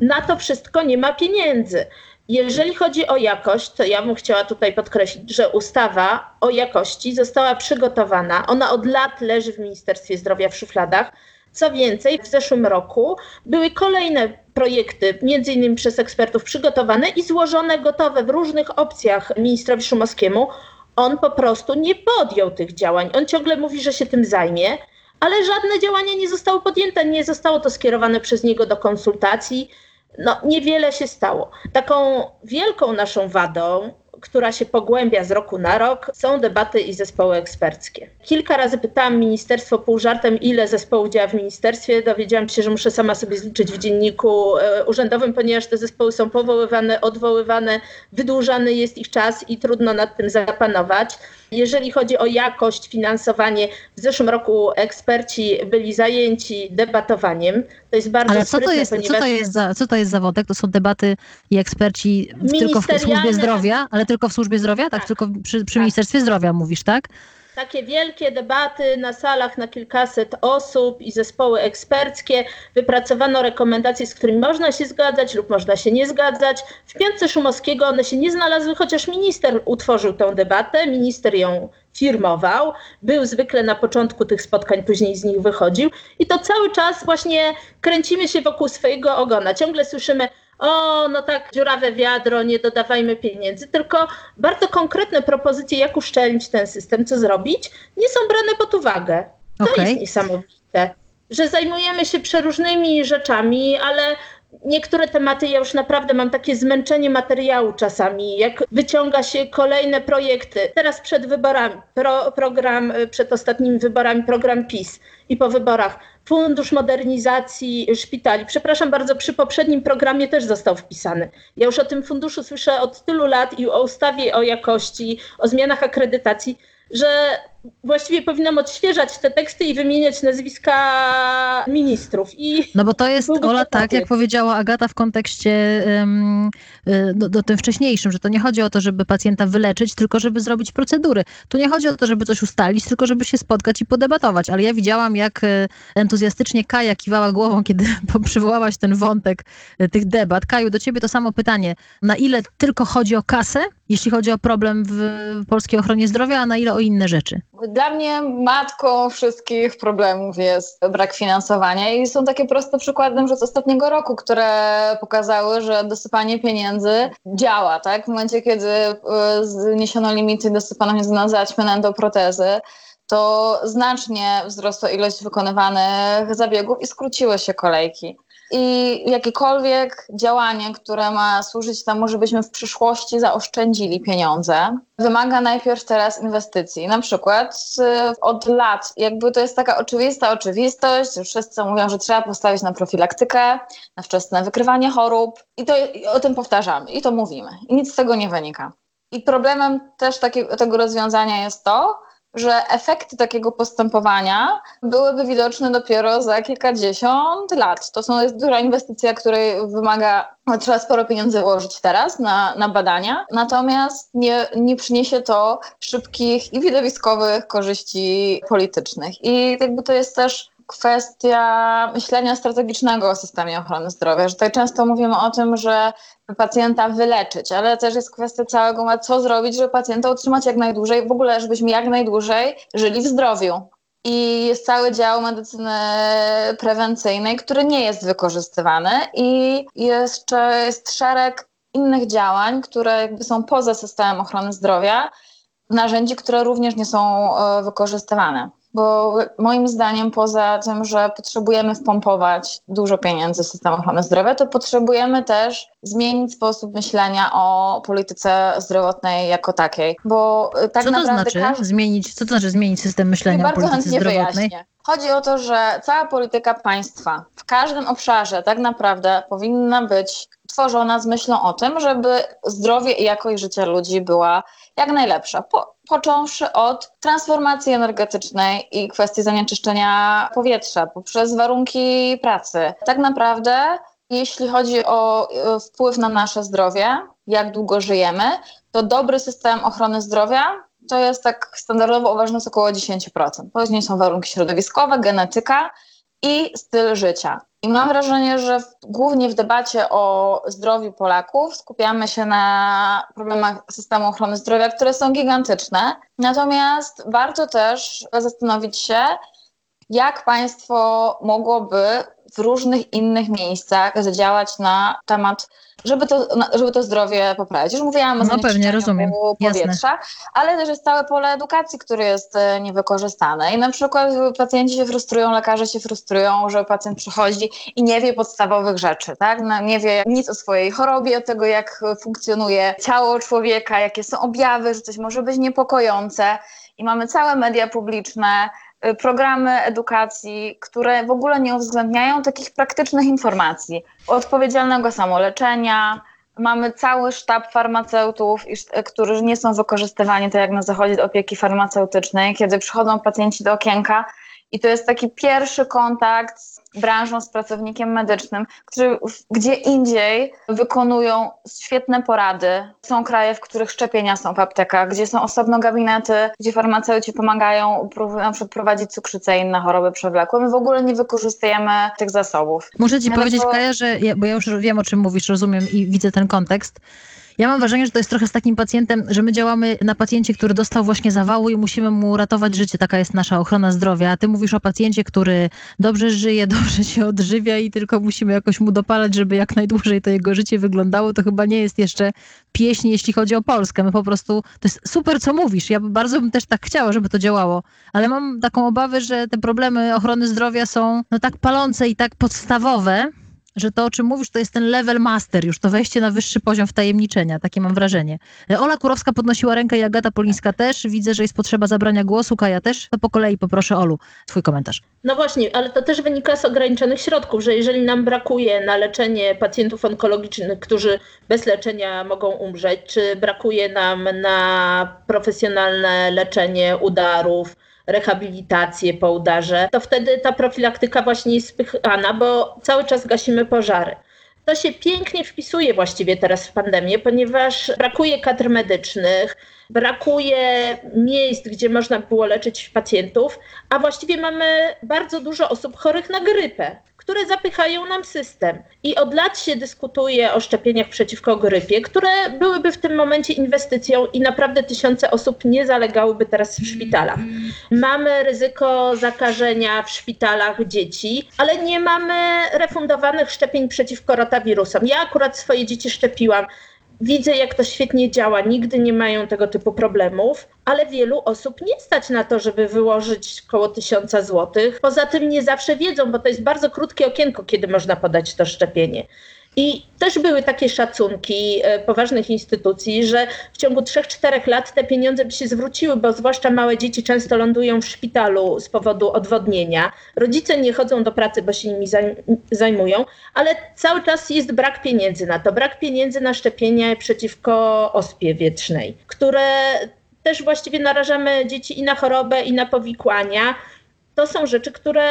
Na to wszystko nie ma pieniędzy. Jeżeli chodzi o jakość, to ja bym chciała tutaj podkreślić, że ustawa o jakości została przygotowana. Ona od lat leży w Ministerstwie Zdrowia w szufladach. Co więcej, w zeszłym roku były kolejne projekty, między innymi przez ekspertów przygotowane i złożone gotowe w różnych opcjach ministrowi Szumowskiemu. On po prostu nie podjął tych działań. On ciągle mówi, że się tym zajmie, ale żadne działania nie zostały podjęte, nie zostało to skierowane przez niego do konsultacji. No, niewiele się stało. Taką wielką naszą wadą która się pogłębia z roku na rok, są debaty i zespoły eksperckie. Kilka razy pytałam ministerstwo pół żartem, ile zespołów działa w ministerstwie. Dowiedziałam się, że muszę sama sobie zliczyć w dzienniku e, urzędowym, ponieważ te zespoły są powoływane, odwoływane, wydłużany jest ich czas i trudno nad tym zapanować. Jeżeli chodzi o jakość, finansowanie, w zeszłym roku eksperci byli zajęci debatowaniem. To jest bardzo Ale co to jest, ponieważ... co to jest, za, co to jest zawodek? To są debaty i eksperci tylko w służbie zdrowia, ale tylko w służbie zdrowia? Tak, tak. tylko przy, przy tak. Ministerstwie Zdrowia mówisz, tak? Takie wielkie debaty na salach na kilkaset osób i zespoły eksperckie. Wypracowano rekomendacje, z którymi można się zgadzać lub można się nie zgadzać. W piątce Szumowskiego one się nie znalazły, chociaż minister utworzył tę debatę, minister ją firmował, był zwykle na początku tych spotkań, później z nich wychodził i to cały czas właśnie kręcimy się wokół swojego ogona. Ciągle słyszymy, o, no tak, dziurawe wiadro, nie dodawajmy pieniędzy, tylko bardzo konkretne propozycje, jak uszczelnić ten system, co zrobić, nie są brane pod uwagę. To okay. jest niesamowite, że zajmujemy się przeróżnymi rzeczami, ale niektóre tematy ja już naprawdę mam takie zmęczenie materiału czasami, jak wyciąga się kolejne projekty. Teraz przed wyborami, pro, program, przed ostatnimi wyborami, program PiS i po wyborach Fundusz Modernizacji Szpitali. Przepraszam bardzo, przy poprzednim programie też został wpisany. Ja już o tym funduszu słyszę od tylu lat i o ustawie o jakości, o zmianach akredytacji, że właściwie powinnam odświeżać te teksty i wymieniać nazwiska ministrów. I no bo to jest, Ola, tak jak powiedziała Agata w kontekście um, do, do tym wcześniejszym, że to nie chodzi o to, żeby pacjenta wyleczyć, tylko żeby zrobić procedury. Tu nie chodzi o to, żeby coś ustalić, tylko żeby się spotkać i podebatować. Ale ja widziałam, jak e, entuzjastycznie Kaja kiwała głową, kiedy przywołałaś ten wątek e, tych debat. Kaju, do ciebie to samo pytanie. Na ile tylko chodzi o kasę, jeśli chodzi o problem w polskiej ochronie zdrowia, a na ile o inne rzeczy? Dla mnie matką wszystkich problemów jest brak finansowania i są takie proste przykłady że z ostatniego roku, które pokazały, że dosypanie pieniędzy działa, tak? W momencie, kiedy e, zniesiono limity, dosypano pieniędzy na zaćmy endoprotezy, to znacznie wzrosła ilość wykonywanych zabiegów i skróciły się kolejki i jakiekolwiek działanie, które ma służyć temu, żebyśmy w przyszłości zaoszczędzili pieniądze, wymaga najpierw teraz inwestycji. Na przykład y, od lat, jakby to jest taka oczywista oczywistość, wszyscy mówią, że trzeba postawić na profilaktykę, na wczesne wykrywanie chorób i to i o tym powtarzamy i to mówimy. I nic z tego nie wynika. I problemem też takiego, tego rozwiązania jest to, że efekty takiego postępowania byłyby widoczne dopiero za kilkadziesiąt lat. To są, jest duża inwestycja, której wymaga, trzeba sporo pieniędzy włożyć teraz na, na badania, natomiast nie, nie przyniesie to szybkich i widowiskowych korzyści politycznych. I jakby to jest też kwestia myślenia strategicznego o systemie ochrony zdrowia, że tutaj często mówimy o tym, że pacjenta wyleczyć, ale też jest kwestia całego, co zrobić, żeby pacjenta utrzymać jak najdłużej, w ogóle żebyśmy jak najdłużej żyli w zdrowiu. I jest cały dział medycyny prewencyjnej, który nie jest wykorzystywany i jeszcze jest szereg innych działań, które jakby są poza systemem ochrony zdrowia, narzędzi, które również nie są e, wykorzystywane bo moim zdaniem poza tym, że potrzebujemy wpompować dużo pieniędzy w system ochrony zdrowia, to potrzebujemy też zmienić sposób myślenia o polityce zdrowotnej jako takiej, bo y, tak co to naprawdę znaczy każdy... zmienić, co to znaczy zmienić system myślenia bardzo o polityce chętnie zdrowotnej? Wyjaśnię. Chodzi o to, że cała polityka państwa w każdym obszarze tak naprawdę powinna być tworzona z myślą o tym, żeby zdrowie i jakość życia ludzi była jak najlepsza. Po, począwszy od transformacji energetycznej i kwestii zanieczyszczenia powietrza poprzez warunki pracy. Tak naprawdę, jeśli chodzi o e, wpływ na nasze zdrowie, jak długo żyjemy, to dobry system ochrony zdrowia to jest tak standardowo uważane około 10%. Później są warunki środowiskowe, genetyka i styl życia. I mam wrażenie, że w, głównie w debacie o zdrowiu Polaków skupiamy się na problemach systemu ochrony zdrowia, które są gigantyczne. Natomiast warto też zastanowić się, jak państwo mogłoby w różnych innych miejscach zadziałać na temat, żeby to, żeby to zdrowie poprawić. Już mówiłam o No pewnie, rozumiem. powietrza, Jasne. ale też jest całe pole edukacji, które jest e, niewykorzystane. I na przykład pacjenci się frustrują, lekarze się frustrują, że pacjent przychodzi i nie wie podstawowych rzeczy, tak? No, nie wie nic o swojej chorobie, o tego, jak funkcjonuje ciało człowieka, jakie są objawy, że coś może być niepokojące. I mamy całe media publiczne, programy edukacji, które w ogóle nie uwzględniają takich praktycznych informacji. Odpowiedzialnego samoleczenia, mamy cały sztab farmaceutów, iż- którzy nie są wykorzystywani tak jak na zachodzie do opieki farmaceutycznej, kiedy przychodzą pacjenci do okienka i to jest taki pierwszy kontakt z branżą, z pracownikiem medycznym, którzy gdzie indziej wykonują świetne porady. Są kraje, w których szczepienia są w aptekach, gdzie są osobno gabinety, gdzie farmaceuci pomagają na przykład prowadzić cukrzycę i inne choroby przewlekłe. My w ogóle nie wykorzystujemy tych zasobów. Muszę ci powiedzieć, Kaja, że ja, bo ja już wiem, o czym mówisz, rozumiem i widzę ten kontekst. Ja mam wrażenie, że to jest trochę z takim pacjentem, że my działamy na pacjencie, który dostał właśnie zawału i musimy mu uratować życie. Taka jest nasza ochrona zdrowia. A ty mówisz o pacjencie, który dobrze żyje, dobrze się odżywia i tylko musimy jakoś mu dopalać, żeby jak najdłużej to jego życie wyglądało. To chyba nie jest jeszcze pieśń, jeśli chodzi o Polskę. My po prostu, to jest super, co mówisz. Ja bardzo bym też tak chciała, żeby to działało. Ale mam taką obawę, że te problemy ochrony zdrowia są no tak palące i tak podstawowe, że to, o czym mówisz, to jest ten level master, już to wejście na wyższy poziom wtajemniczenia, takie mam wrażenie. Ola Kurowska podnosiła rękę i Agata Polińska też. Widzę, że jest potrzeba zabrania głosu, Kaja też. To po kolei poproszę Olu, twój komentarz. No właśnie, ale to też wynika z ograniczonych środków, że jeżeli nam brakuje na leczenie pacjentów onkologicznych, którzy bez leczenia mogą umrzeć, czy brakuje nam na profesjonalne leczenie udarów, rehabilitację po udarze, to wtedy ta profilaktyka właśnie jest spychana, bo cały czas gasimy pożary. To się pięknie wpisuje właściwie teraz w pandemię, ponieważ brakuje kadr medycznych, brakuje miejsc, gdzie można było leczyć pacjentów, a właściwie mamy bardzo dużo osób chorych na grypę, które zapychają nam system. I od lat się dyskutuje o szczepieniach przeciwko grypie, które byłyby w tym momencie inwestycją i naprawdę tysiące osób nie zalegałyby teraz w szpitalach. Mamy ryzyko zakażenia w szpitalach dzieci, ale nie mamy refundowanych szczepień przeciwko rotawirusom. Ja akurat swoje dzieci szczepiłam. Widzę, jak to świetnie działa. Nigdy nie mają tego typu problemów, ale wielu osób nie stać na to, żeby wyłożyć około tysiąca złotych. Poza tym nie zawsze wiedzą, bo to jest bardzo krótkie okienko, kiedy można podać to szczepienie. I też były takie szacunki e, poważnych instytucji, że w ciągu 3-4 lat te pieniądze by się zwróciły, bo zwłaszcza małe dzieci często lądują w szpitalu z powodu odwodnienia. Rodzice nie chodzą do pracy, bo się nimi zajm- zajmują, ale cały czas jest brak pieniędzy na to. Brak pieniędzy na szczepienie przeciwko ospie wietrznej, które też właściwie narażamy dzieci i na chorobę, i na powikłania. To są rzeczy, które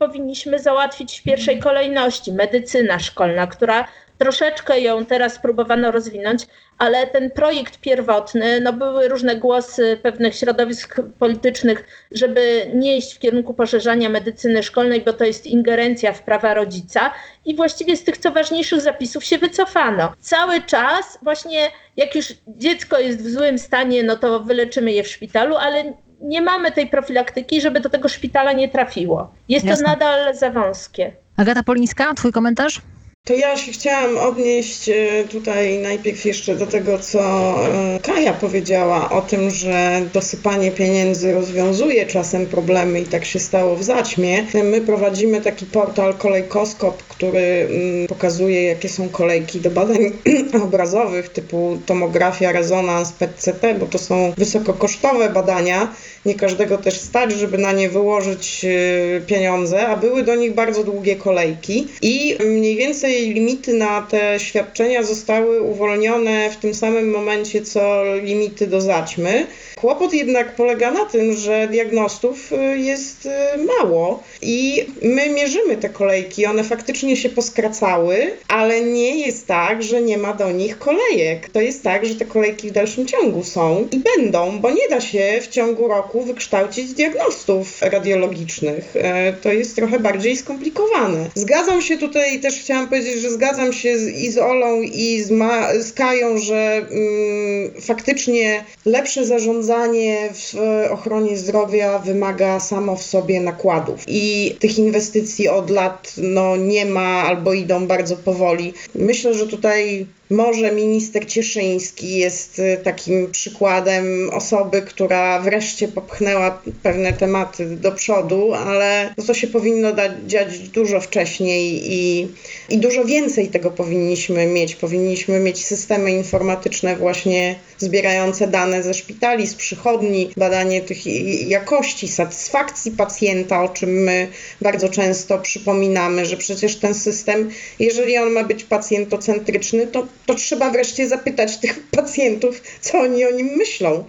powinniśmy załatwić w pierwszej kolejności. Medycyna szkolna, która troszeczkę ją teraz próbowano rozwinąć, ale ten projekt pierwotny, no były różne głosy pewnych środowisk politycznych, żeby nie iść w kierunku poszerzania medycyny szkolnej, bo to jest ingerencja w prawa rodzica i właściwie z tych co ważniejszych zapisów się wycofano. Cały czas właśnie jak już dziecko jest w złym stanie, no to wyleczymy je w szpitalu, ale nie mamy tej profilaktyki, żeby do tego szpitala nie trafiło. Jest Jasne. to nadal za wąskie. Agata Polińska, twój komentarz? To ja się chciałam odnieść e, tutaj najpierw jeszcze do tego, co e, Kaja powiedziała o tym, że dosypanie pieniędzy rozwiązuje czasem problemy i tak się stało w zaćmie. My prowadzimy taki portal Kolejkoskop, który mm, pokazuje, jakie są kolejki do badań obrazowych typu tomografia, rezonans, PET-CT, bo to są wysokokosztowe badania. Nie każdego też stać, żeby na nie wyłożyć e, pieniądze, a były do nich bardzo długie kolejki i mniej więcej i limity na te świadczenia zostały uwolnione w tym samym momencie, co limity do zaćmy. Kłopot jednak polega na tym, że diagnostów y, jest y, mało i my mierzymy te kolejki. One faktycznie się poskracały, ale nie jest tak, że nie ma do nich kolejek. To jest tak, że te kolejki w dalszym ciągu są i będą, bo nie da się w ciągu roku wykształcić diagnostów radiologicznych. E, To jest trochę bardziej skomplikowane. Zgadzam się tutaj, też chciałam powiedzieć, że zgadzam się z, i z Olą, i z, Ma, z Kają, że mm, faktycznie lepsze zarządzanie w ochronie zdrowia wymaga samo w sobie nakładów. I tych inwestycji od lat no, nie ma albo idą bardzo powoli. Myślę, że tutaj może minister Cieszyński jest y, takim przykładem osoby, która wreszcie popchnęła pewne tematy do przodu, ale to się powinno dać, dziać dużo wcześniej i, i dużo więcej tego powinniśmy mieć. Powinniśmy mieć systemy informatyczne właśnie zbierające dane ze szpitali, z przychodni, badanie tych jakości, satysfakcji pacjenta, o czym my bardzo często przypominamy, że przecież ten system, jeżeli on ma być pacjentocentryczny, to, to trzeba wreszcie zapytać tych pacjentów, co oni o nim myślą.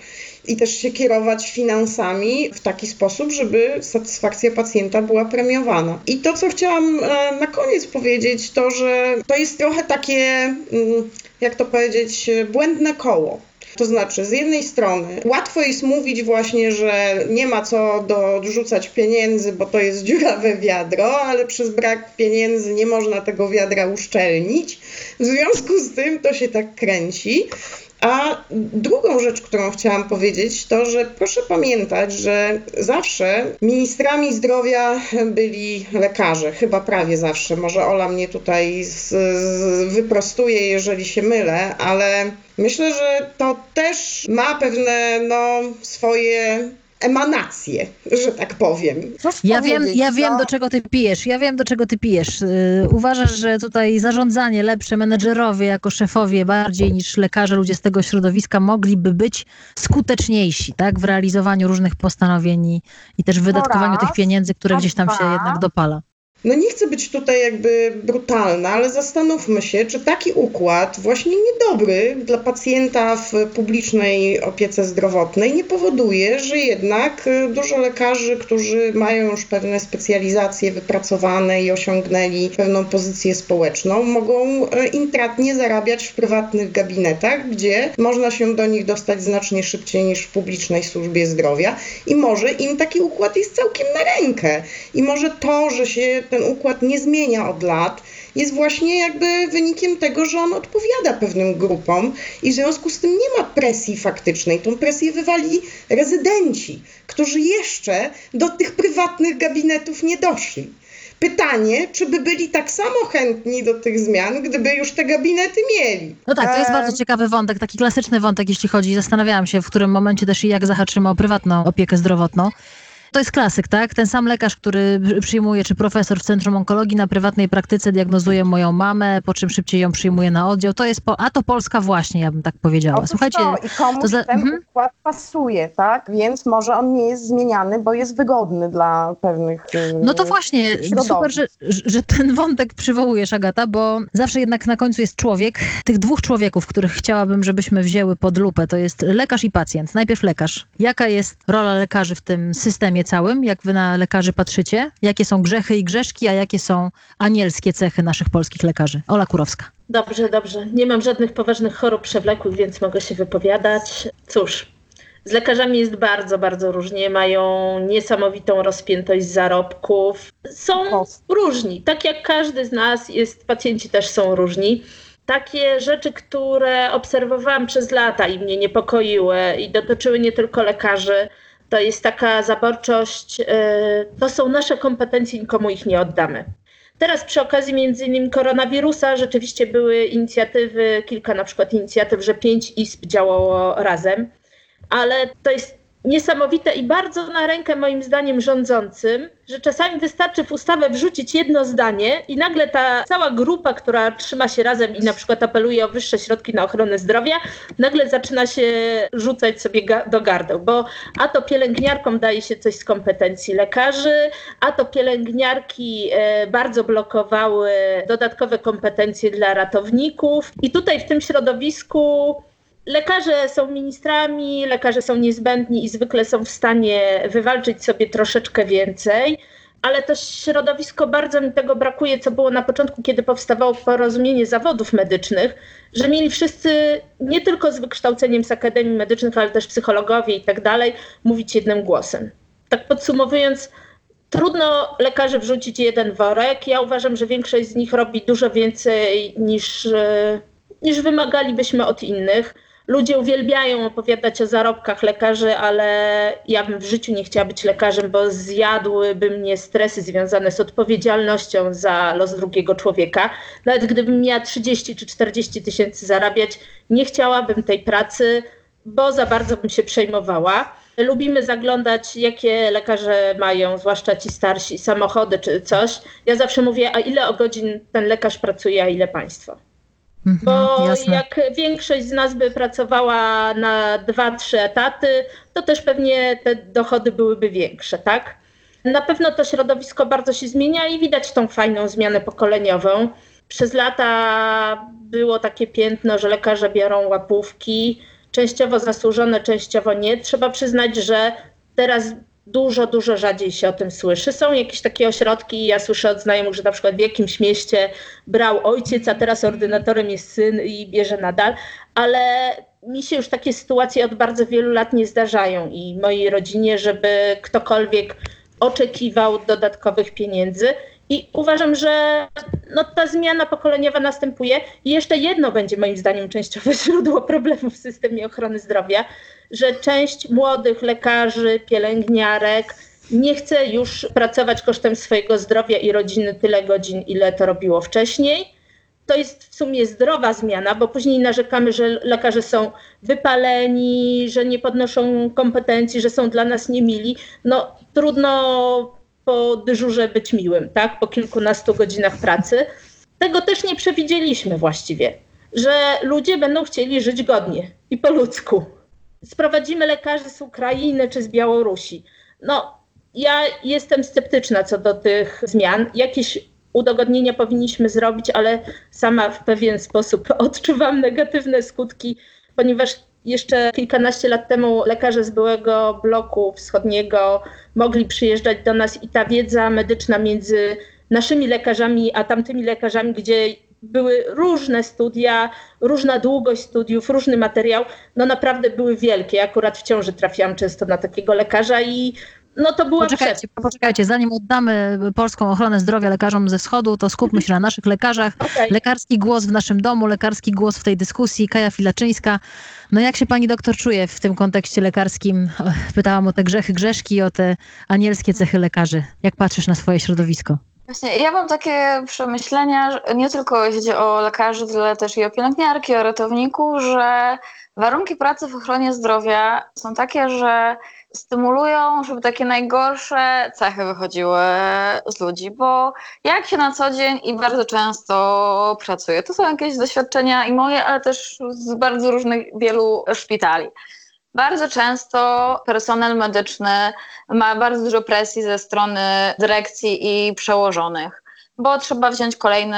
I też się kierować finansami w taki sposób, żeby satysfakcja pacjenta była premiowana. I to, co chciałam e, na koniec powiedzieć, to, że to jest trochę takie, mm, jak to powiedzieć, e, błędne koło. To znaczy, z jednej strony łatwo jest mówić właśnie, że nie ma co dorzucać pieniędzy, bo to jest dziurawe wiadro, ale przez brak pieniędzy nie można tego wiadra uszczelnić. W związku z tym to się tak kręci. A drugą rzecz, którą chciałam powiedzieć, to że proszę pamiętać, że zawsze ministrami zdrowia byli lekarze, chyba prawie zawsze. Może Ola mnie tutaj z, z, wyprostuje, jeżeli się mylę, ale myślę, że to też ma pewne no, swoje emanacje, że tak powiem. Ja wiem, ja wiem no, do czego ty pijesz. Ja wiem, do czego ty pijesz. Yy, uważasz, że tutaj zarządzanie lepsze, menedżerowie jako szefowie bardziej niż lekarze, ludzie z tego środowiska mogliby być skuteczniejsi, tak? W realizowaniu różnych postanowień i, i też w wydatkowaniu raz, tych pieniędzy, które gdzieś tam się dwa. jednak dopala. No nie chcę być tutaj jakby brutalna, ale zastanówmy się, czy taki układ, właśnie niedobry dla pacjenta w publicznej opiece zdrowotnej, nie powoduje, że jednak y, dużo lekarzy, którzy mają już pewne specjalizacje wypracowane i osiągnęli pewną pozycję społeczną, mogą y, intratnie zarabiać w prywatnych gabinetach, gdzie można się do nich dostać znacznie szybciej niż w publicznej służbie zdrowia i może im taki układ jest całkiem na rękę. I może to, że się ten układ nie zmienia od lat, jest właśnie jakby wynikiem tego, że on odpowiada pewnym grupom i w związku z tym nie ma presji faktycznej. Tą presję wywali rezydenci, którzy jeszcze do tych prywatnych gabinetów nie doszli. Pytanie, czy by byli tak samo chętni do tych zmian, gdyby już te gabinety mieli. No tak, to jest Em. bardzo ciekawy wątek, taki klasyczny wątek, jeśli chodzi. Zastanawiałam się, w którym momencie też i jak zahaczymy o prywatną opiekę zdrowotną. To jest klasyk, tak? Ten sam lekarz, który przyjmuje, czy profesor w Centrum Onkologii na prywatnej praktyce diagnozuje moją mamę, po czym szybciej ją przyjmuje na oddział. To jest, po, a to Polska właśnie, ja bym tak powiedziała. Otóż Słuchajcie, to, i komuś to za- ten mhm. układ pasuje, tak? Więc może on nie jest zmieniany, bo jest wygodny dla pewnych y, No to właśnie, środowisk. super, że, że ten wątek przywołujesz, Agata, bo zawsze jednak na końcu jest człowiek. Tych dwóch człowieków, których chciałabym, żebyśmy wzięły pod lupę, to jest lekarz i pacjent. Najpierw lekarz. Jaka jest rola lekarzy w tym systemie całym? Jak wy na lekarzy patrzycie? Jakie są grzechy i grzeszki, a jakie są anielskie cechy naszych polskich lekarzy? Ola Kurowska. Dobrze, dobrze. Nie mam żadnych poważnych chorób przewlekłych, więc mogę się wypowiadać. Cóż, z lekarzami jest bardzo, bardzo różnie. Mają niesamowitą rozpiętość zarobków. Są różni. Tak jak każdy z nas jest, pacjenci też są różni. Takie rzeczy, które obserwowałam przez lata i mnie niepokoiły i dotyczyły nie tylko lekarzy, to jest taka zaborczość, yy, to są nasze kompetencje, nikomu ich nie oddamy. Teraz przy okazji między innymi koronawirusa rzeczywiście były inicjatywy, kilka na przykład inicjatyw, że pięć izb działało razem, ale to jest niesamowite i bardzo na rękę moim zdaniem rządzącym, że czasami wystarczy w ustawę wrzucić jedno zdanie i nagle ta cała grupa, która trzyma się razem i na przykład apeluje o wyższe środki na ochronę zdrowia, nagle zaczyna się rzucać sobie do gardeł, bo a to pielęgniarkom daje się coś z kompetencji lekarzy, a to pielęgniarki e, bardzo blokowały dodatkowe kompetencje dla ratowników. I tutaj w tym środowisku Lekarze są ministrami, lekarze są niezbędni i zwykle są w stanie wywalczyć sobie troszeczkę więcej, ale to środowisko bardzo mi tego brakuje, co było na początku, kiedy powstawało porozumienie zawodów medycznych, że mieli wszyscy nie tylko z wykształceniem z akademii medycznych, ale też psychologowie i tak dalej, mówić jednym głosem. Tak podsumowując, trudno lekarzy wrzucić jeden worek. Ja uważam, że większość z nich robi dużo więcej niż, niż wymagalibyśmy od innych. Ludzie uwielbiają opowiadać o zarobkach lekarzy, ale ja bym w życiu nie chciała być lekarzem, bo zjadłyby mnie stresy związane z odpowiedzialnością za los drugiego człowieka. Nawet gdybym miała 30 czy 40 tysięcy zarabiać, nie chciałabym tej pracy, bo za bardzo bym się przejmowała. Lubimy zaglądać, jakie lekarze mają, zwłaszcza ci starsi, samochody czy coś. Ja zawsze mówię, a ile o godzin ten lekarz pracuje, a ile państwo. Mhm, Bo jasne. jak większość z nas by pracowała na dwa, trzy etaty, to też pewnie te dochody byłyby większe, tak? Na pewno to środowisko bardzo się zmienia i widać tą fajną zmianę pokoleniową. Przez lata było takie piętno, że lekarze biorą łapówki, częściowo zasłużone, częściowo nie. Trzeba przyznać, że teraz dużo, dużo rzadziej się o tym słyszy. Są jakieś takie ośrodki, ja słyszę od znajomych, że na przykład w jakimś mieście brał ojciec, a teraz ordynatorem jest syn i bierze nadal, ale mi się już takie sytuacje od bardzo wielu lat nie zdarzają i mojej rodzinie, żeby ktokolwiek oczekiwał dodatkowych pieniędzy. I uważam, że no, ta zmiana pokoleniowa następuje. I jeszcze jedno będzie moim zdaniem częściowe źródło problemów w systemie ochrony zdrowia, że część młodych lekarzy, pielęgniarek nie chce już pracować kosztem swojego zdrowia i rodziny tyle godzin, ile to robiło wcześniej. To jest w sumie zdrowa zmiana, bo później narzekamy, że lekarze są wypaleni, że nie podnoszą kompetencji, że są dla nas niemili. No trudno po dyżurze być miłym, tak? Po kilkunastu godzinach pracy. Tego też nie przewidzieliśmy właściwie, że ludzie będą chcieli żyć godnie i po ludzku sprowadzimy lekarzy z Ukrainy czy z Białorusi. No, ja jestem sceptyczna co do tych zmian. Jakieś udogodnienia powinniśmy zrobić, ale sama w pewien sposób odczuwam negatywne skutki, ponieważ jeszcze kilkanaście lat temu lekarze z byłego bloku wschodniego mogli przyjeżdżać do nas i ta wiedza medyczna między naszymi lekarzami a tamtymi lekarzami, gdzie były różne studia, różna długość studiów, różny materiał, no naprawdę były wielkie. Akurat w ciąży trafiłam często na takiego lekarza i no to była poczekajcie, poczekajcie, zanim oddamy polską ochronę zdrowia lekarzom ze wschodu, to skupmy się na naszych lekarzach. Okay. Lekarski głos w naszym domu, lekarski głos w tej dyskusji. Kaja Filaczyńska. No jak się pani doktor czuje w tym kontekście lekarskim? Pytałam o te grzechy grzeszki, o te anielskie cechy lekarzy. Jak patrzysz na swoje środowisko? Właśnie, ja mam takie przemyślenia, nie tylko jeśli chodzi o lekarzy, ale też i o pielęgniarki, o ratowników, że warunki pracy w ochronie zdrowia są takie, że stymulują, żeby takie najgorsze cechy wychodziły z ludzi, bo jak się na co dzień i bardzo często pracuje, to są jakieś doświadczenia i moje, ale też z bardzo różnych wielu szpitali. Bardzo często personel medyczny ma bardzo dużo presji ze strony dyrekcji i przełożonych bo trzeba wziąć kolejny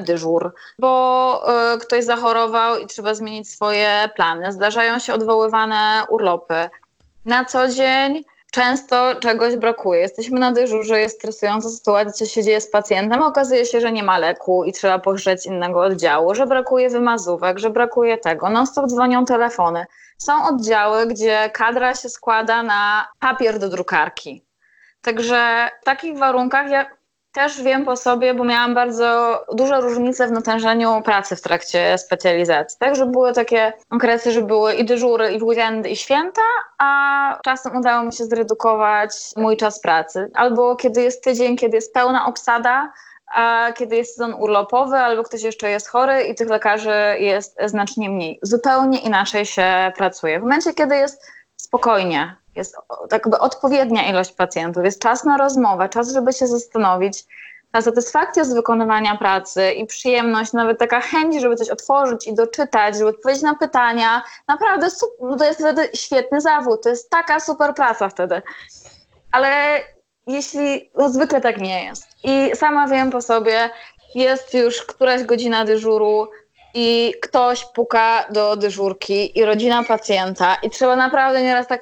dyżur, bo y, ktoś zachorował i trzeba zmienić swoje plany. Zdarzają się odwoływane urlopy. Na co dzień często czegoś brakuje. Jesteśmy na dyżurze, jest stresująca sytuacja, się dzieje z pacjentem. Okazuje się, że nie ma leku i trzeba pożyczyć innego oddziału, że brakuje wymazówek, że brakuje tego. Non stop dzwonią telefony. Są oddziały, gdzie kadra się składa na papier do drukarki. Także w takich warunkach ja też wiem po sobie, bo miałam bardzo duże różnice w natężeniu pracy w trakcie specjalizacji. Tak, że były takie okresy, że były i dyżury, i weekendy, i święta, a czasem udało mi się zredukować mój czas pracy. Albo kiedy jest tydzień, kiedy jest pełna obsada, a kiedy jest sezon urlopowy albo ktoś jeszcze jest chory i tych lekarzy jest znacznie mniej. Zupełnie inaczej się pracuje. W momencie, kiedy jest spokojnie, jest tak jakby odpowiednia ilość pacjentów, jest czas na rozmowę, czas, żeby się zastanowić, ta satysfakcja z wykonywania pracy i przyjemność, nawet taka chęć, żeby coś otworzyć i doczytać, żeby odpowiedzieć na pytania, naprawdę super, to jest wtedy świetny zawód, to jest taka super praca wtedy. Ale jeśli, no zwykle tak nie jest. I sama wiem po sobie, jest już któraś godzina dyżuru i ktoś puka do dyżurki i rodzina pacjenta i trzeba naprawdę nieraz tak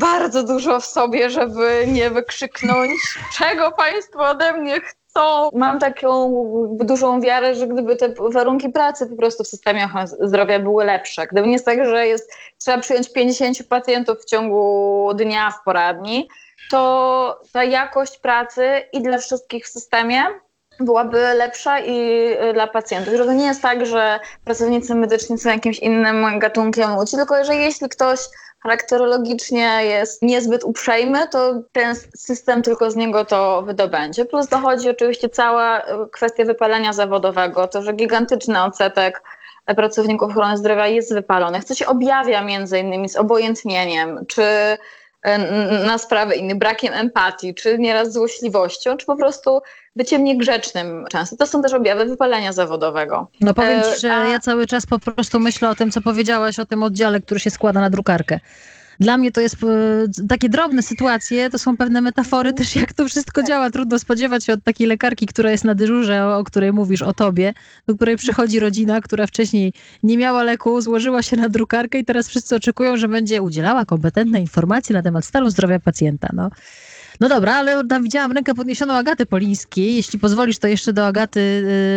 bardzo dużo w sobie, żeby nie wykrzyknąć, czego państwo ode mnie chcą. Mam taką dużą wiarę, że gdyby te warunki pracy po prostu w systemie ochrony zdrowia były lepsze, gdyby nie jest tak, że jest, trzeba przyjąć 50 pacjentów w ciągu dnia w poradni, to ta jakość pracy i dla wszystkich w systemie byłaby lepsza i y, dla pacjentów. Że to nie jest tak, że pracownicy medyczni są jakimś innym gatunkiem ludzi, tylko że jeśli ktoś charakterologicznie jest niezbyt uprzejmy, to ten system tylko z niego to wydobędzie. Plus dochodzi oczywiście cała y, kwestia wypalenia zawodowego, to, że gigantyczny odsetek pracowników ochrony zdrowia jest wypalony, co się objawia między innymi z obojętnieniem, czy na sprawy innych, brakiem empatii, czy nieraz złośliwością, czy po prostu byciem niegrzecznym często. To są też objawy wypalenia zawodowego. No powiem E, ci, że a- ja cały czas po prostu myślę o tym, co powiedziałaś o tym oddziale, który się składa na drukarkę. Dla mnie to jest e, takie drobne sytuacje, to są pewne metafory też, jak to wszystko działa. Trudno spodziewać się od takiej lekarki, która jest na dyżurze, o, o której mówisz, o tobie, do której przychodzi rodzina, która wcześniej nie miała leku, złożyła się na drukarkę i teraz wszyscy oczekują, że będzie udzielała kompetentne informacje na temat stanu zdrowia pacjenta. No. No dobra, ale widziałam rękę podniesioną Agaty Polińskiej. Jeśli pozwolisz, to jeszcze do Agaty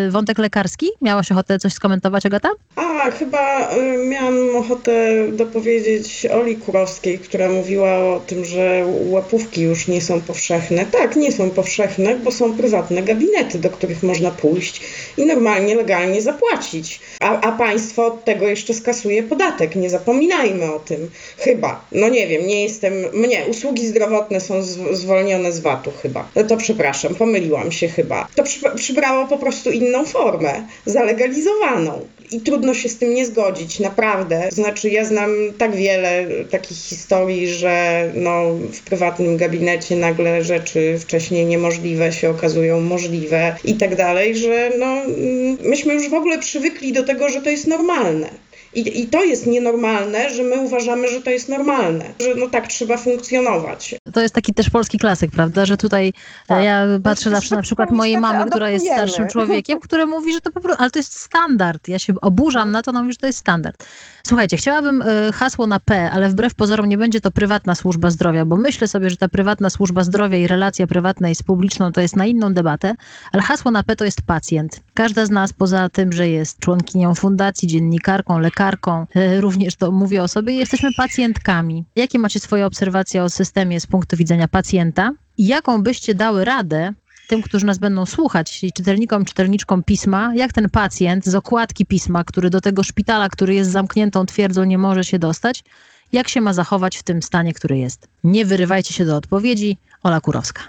y, wątek lekarski. Miałaś ochotę coś skomentować, Agata? A, chyba y, miałam ochotę dopowiedzieć Oli Kurowskiej, która mówiła o tym, że łapówki już nie są powszechne. Tak, nie są powszechne, bo są prywatne gabinety, do których można pójść i normalnie, legalnie zapłacić. A, a państwo od tego jeszcze skasuje podatek. Nie zapominajmy o tym. Chyba. No nie wiem, nie jestem... Mnie, usługi zdrowotne są z, zwolnione z VAT-u chyba. No to przepraszam, pomyliłam się chyba. To przy, przybrało po prostu inną formę, zalegalizowaną. I trudno się z tym nie zgodzić, naprawdę. Znaczy, ja znam tak wiele takich historii, że no, w prywatnym gabinecie nagle rzeczy wcześniej niemożliwe się okazują możliwe i tak dalej, że no, mm, myśmy już w ogóle przywykli do tego, że to jest normalne. I, I to jest nienormalne, że my uważamy, że to jest normalne, że no tak trzeba funkcjonować. To jest taki też polski klasyk, prawda? Że tutaj e, Tak. ja patrzę Przecież zawsze na przykład mojej mamy, która jest starszym człowiekiem, który mówi, że to po prostu, ale to jest standard. Ja się oburzam na to, ona mówi, że to jest standard. Słuchajcie, chciałabym e, hasło na P, ale wbrew pozorom nie będzie to prywatna służba zdrowia, bo myślę sobie, że ta prywatna służba zdrowia i relacja prywatnej z publiczną to jest na inną debatę, ale hasło na P to jest pacjent. Każda z nas, poza tym, że jest członkinią fundacji, dziennikarką, lekarką, e, również to mówię o sobie, jesteśmy pacjentkami. Jakie macie swoje obserwacje o systemie z punktu widzenia pacjenta? Jaką byście dały radę tym, którzy nas będą słuchać, czyli czytelnikom, czytelniczkom pisma, jak ten pacjent z okładki pisma, który do tego szpitala, który jest zamkniętą twierdzą, nie może się dostać, jak się ma zachować w tym stanie, który jest? Nie wyrywajcie się do odpowiedzi. Ola Kurowska.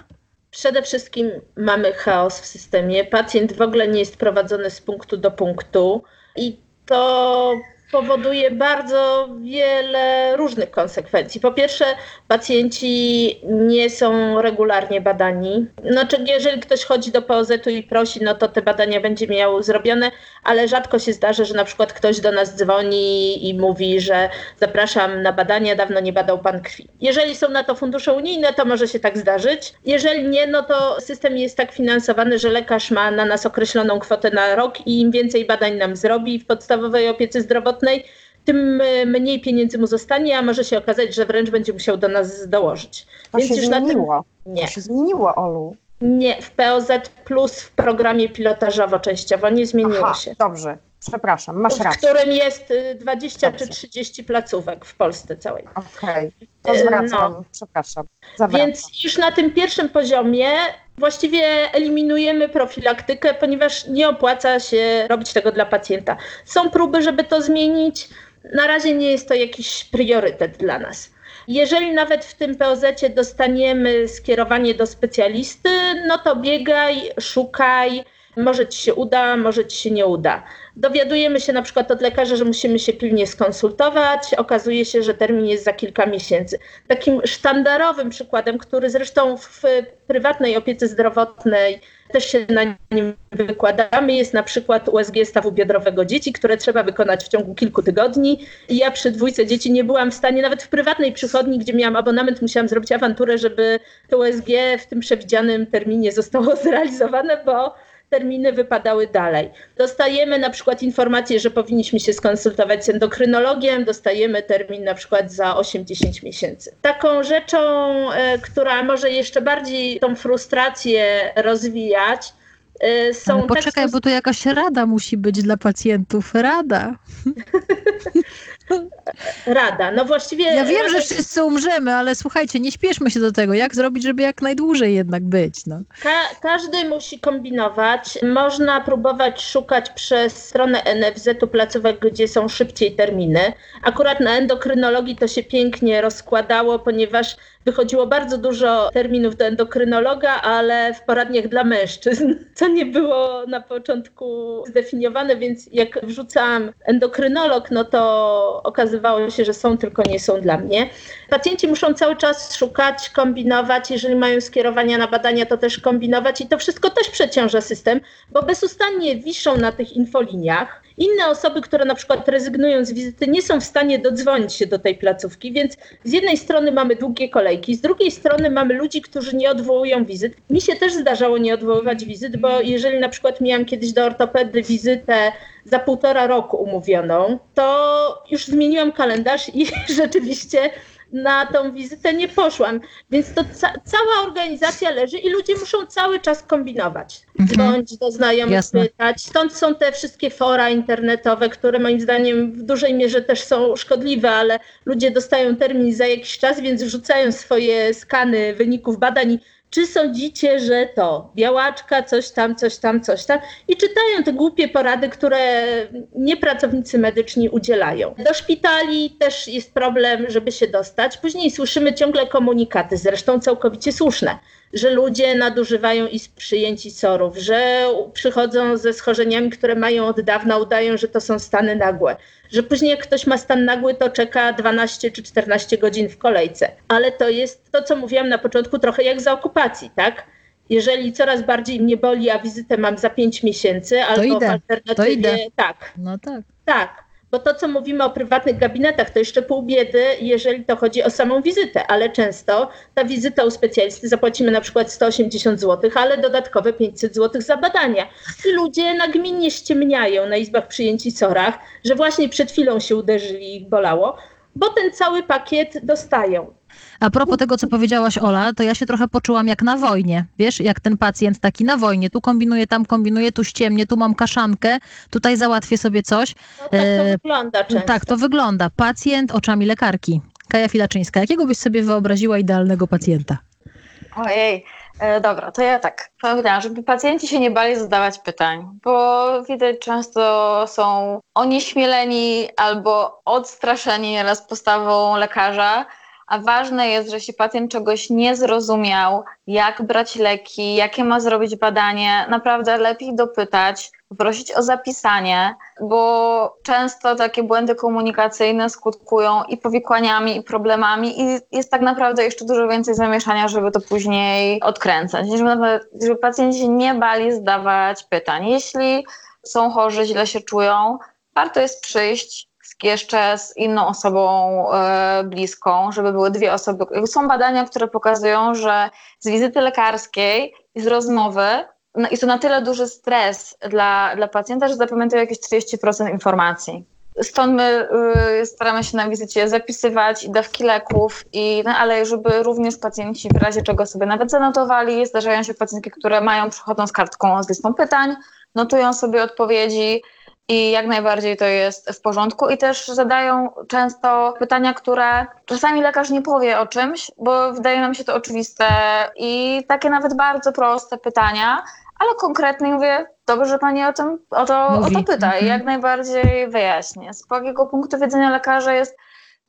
Przede wszystkim mamy chaos w systemie. Pacjent w ogóle nie jest prowadzony z punktu do punktu i to powoduje bardzo wiele różnych konsekwencji. Po pierwsze, pacjenci nie są regularnie badani. Znaczy, jeżeli ktoś chodzi do POZ-u i prosi, no to te badania będzie miał zrobione, ale rzadko się zdarzy, że na przykład ktoś do nas dzwoni i mówi, że zapraszam na badania, dawno nie badał pan krwi. Jeżeli są na to fundusze unijne, to może się tak zdarzyć. Jeżeli nie, no to system jest tak finansowany, że lekarz ma na nas określoną kwotę na rok i im więcej badań nam zrobi w podstawowej opiece zdrowotnej, tym y, mniej pieniędzy mu zostanie, a może się okazać, że wręcz będzie musiał do nas dołożyć. To się już na tym zmieniło. nie. To się zmieniło, Olu. Nie, w POZ plus w programie pilotażowo częściowo nie zmieniło Aha, się. dobrze. Przepraszam, masz W rację. którym jest y, 20 Dobrze. czy 30 placówek w Polsce całej. Okej, to E, zwracam. no. Przepraszam. Zawracam. Więc już na tym pierwszym poziomie właściwie eliminujemy profilaktykę, ponieważ nie opłaca się robić tego dla pacjenta. Są próby, żeby to zmienić. Na razie nie jest to jakiś priorytet dla nas. Jeżeli nawet w tym POZ dostaniemy skierowanie do specjalisty, no to biegaj, szukaj, może ci się uda, może ci się nie uda. Dowiadujemy się na przykład od lekarza, że musimy się pilnie skonsultować. Okazuje się, że termin jest za kilka miesięcy. Takim sztandarowym przykładem, który zresztą w prywatnej opiece zdrowotnej też się na nim wykładamy, jest na przykład USG stawu biodrowego dzieci, które trzeba wykonać w ciągu kilku tygodni. I ja przy dwójce dzieci nie byłam w stanie, nawet w prywatnej przychodni, gdzie miałam abonament, musiałam zrobić awanturę, żeby to USG w tym przewidzianym terminie zostało zrealizowane, bo terminy wypadały dalej. Dostajemy na przykład informację, że powinniśmy się skonsultować z endokrynologiem, dostajemy termin na przykład za 8-10 miesięcy. Taką rzeczą, e, która może jeszcze bardziej tą frustrację rozwijać, e, są Ale poczekaj, teksty... bo tu jakaś rada musi być dla pacjentów. Rada. Rada. No właściwie. Ja wiem, że wszyscy umrzemy, ale słuchajcie, nie śpieszmy się do tego. Jak zrobić, żeby jak najdłużej jednak być? No. Ka każdy musi kombinować. Można próbować szukać przez stronę NFZ-u placówek, gdzie są szybciej terminy. Akurat na endokrynologii to się pięknie rozkładało, ponieważ wychodziło bardzo dużo terminów do endokrynologa, ale w poradniach dla mężczyzn, co nie było na początku zdefiniowane, więc jak wrzucałam endokrynolog, no to okazywało się, że są, tylko nie są dla mnie. Pacjenci muszą cały czas szukać, kombinować, jeżeli mają skierowania na badania, to też kombinować i to wszystko też przeciąża system, bo bezustannie wiszą na tych infoliniach. Inne osoby, które na przykład rezygnują z wizyty, nie są w stanie dodzwonić się do tej placówki, więc z jednej strony mamy długie kolejki, z drugiej strony mamy ludzi, którzy nie odwołują wizyt. Mi się też zdarzało nie odwoływać wizyt, bo jeżeli na przykład miałam kiedyś do ortopedy wizytę za półtora roku umówioną, to już zmieniłam kalendarz i rzeczywiście na tą wizytę nie poszłam. Więc to ca cała organizacja leży i ludzie muszą cały czas kombinować. Dzwonić mhm. do znajomych, Jasne. pytać. Stąd są te wszystkie fora internetowe, które moim zdaniem w dużej mierze też są szkodliwe, ale ludzie dostają termin za jakiś czas, więc wrzucają swoje skany wyników badań i czy sądzicie, że to białaczka, coś tam, coś tam, coś tam i czytają te głupie porady, które niepracownicy medyczni udzielają. Do szpitali też jest problem, żeby się dostać. Później słyszymy ciągle komunikaty, zresztą całkowicie słuszne, że ludzie nadużywają i przyjęci sorów, że przychodzą ze schorzeniami, które mają od dawna, udają, że to są stany nagłe, że później jak ktoś ma stan nagły, to czeka 12 czy 14 godzin w kolejce. Ale to jest to, co mówiłam na początku, trochę jak za okupacji, tak? Jeżeli coraz bardziej mnie boli, a wizytę mam za 5 miesięcy, to albo idę, w alternatywie, tak. No tak. Tak. Bo to, co mówimy o prywatnych gabinetach, to jeszcze pół biedy, jeżeli to chodzi o samą wizytę, ale często ta wizyta u specjalisty zapłacimy na przykład 180 zł, ale dodatkowe 500 zł za badania. I ludzie nagminnie ściemniają na izbach przyjęci sorach, że właśnie przed chwilą się uderzyli i ich bolało, bo ten cały pakiet dostają. A propos tego, co powiedziałaś, Ola, to ja się trochę poczułam jak na wojnie. Wiesz, jak ten pacjent taki na wojnie. Tu kombinuję, tam kombinuję, tu ściemnie, tu mam kaszankę, tutaj załatwię sobie coś. No, tak to e, wygląda często. Tak, to wygląda. Pacjent oczami lekarki. Kaja Filaczyńska. Jakiego byś sobie wyobraziła idealnego pacjenta? Ojej, e, dobra, to ja tak powiem, żeby pacjenci się nie bali zadawać pytań, bo widać często są onieśmieleni albo odstraszeni nieraz postawą lekarza, a ważne jest, że jeśli pacjent czegoś nie zrozumiał, jak brać leki, jakie ma zrobić badanie, naprawdę lepiej dopytać, poprosić o zapisanie, bo często takie błędy komunikacyjne skutkują i powikłaniami, i problemami, i jest tak naprawdę jeszcze dużo więcej zamieszania, żeby to później odkręcać. Żeby, żeby pacjenci nie bali zdawać pytań. Jeśli są chorzy, źle się czują, warto jest przyjść, jeszcze z inną osobą e, bliską, żeby były dwie osoby. Są badania, które pokazują, że z wizyty lekarskiej i z rozmowy no, jest to na tyle duży stres dla, dla pacjenta, że zapamiętuje jakieś 30% informacji. Stąd my y, staramy się na wizycie zapisywać i dawki leków, i, no, ale żeby również pacjenci w razie czego sobie nawet zanotowali. Zdarzają się pacjentki, które mają, przychodzą z kartką z listą pytań, notują sobie odpowiedzi, i jak najbardziej to jest w porządku. I też zadają często pytania, które czasami lekarz nie powie o czymś, bo wydaje nam się to oczywiste i takie nawet bardzo proste pytania, ale konkretnie mówię, dobrze, że pani o, tym, o, to, o to pyta i mhm. jak najbardziej wyjaśnię. Z takiego punktu widzenia lekarza jest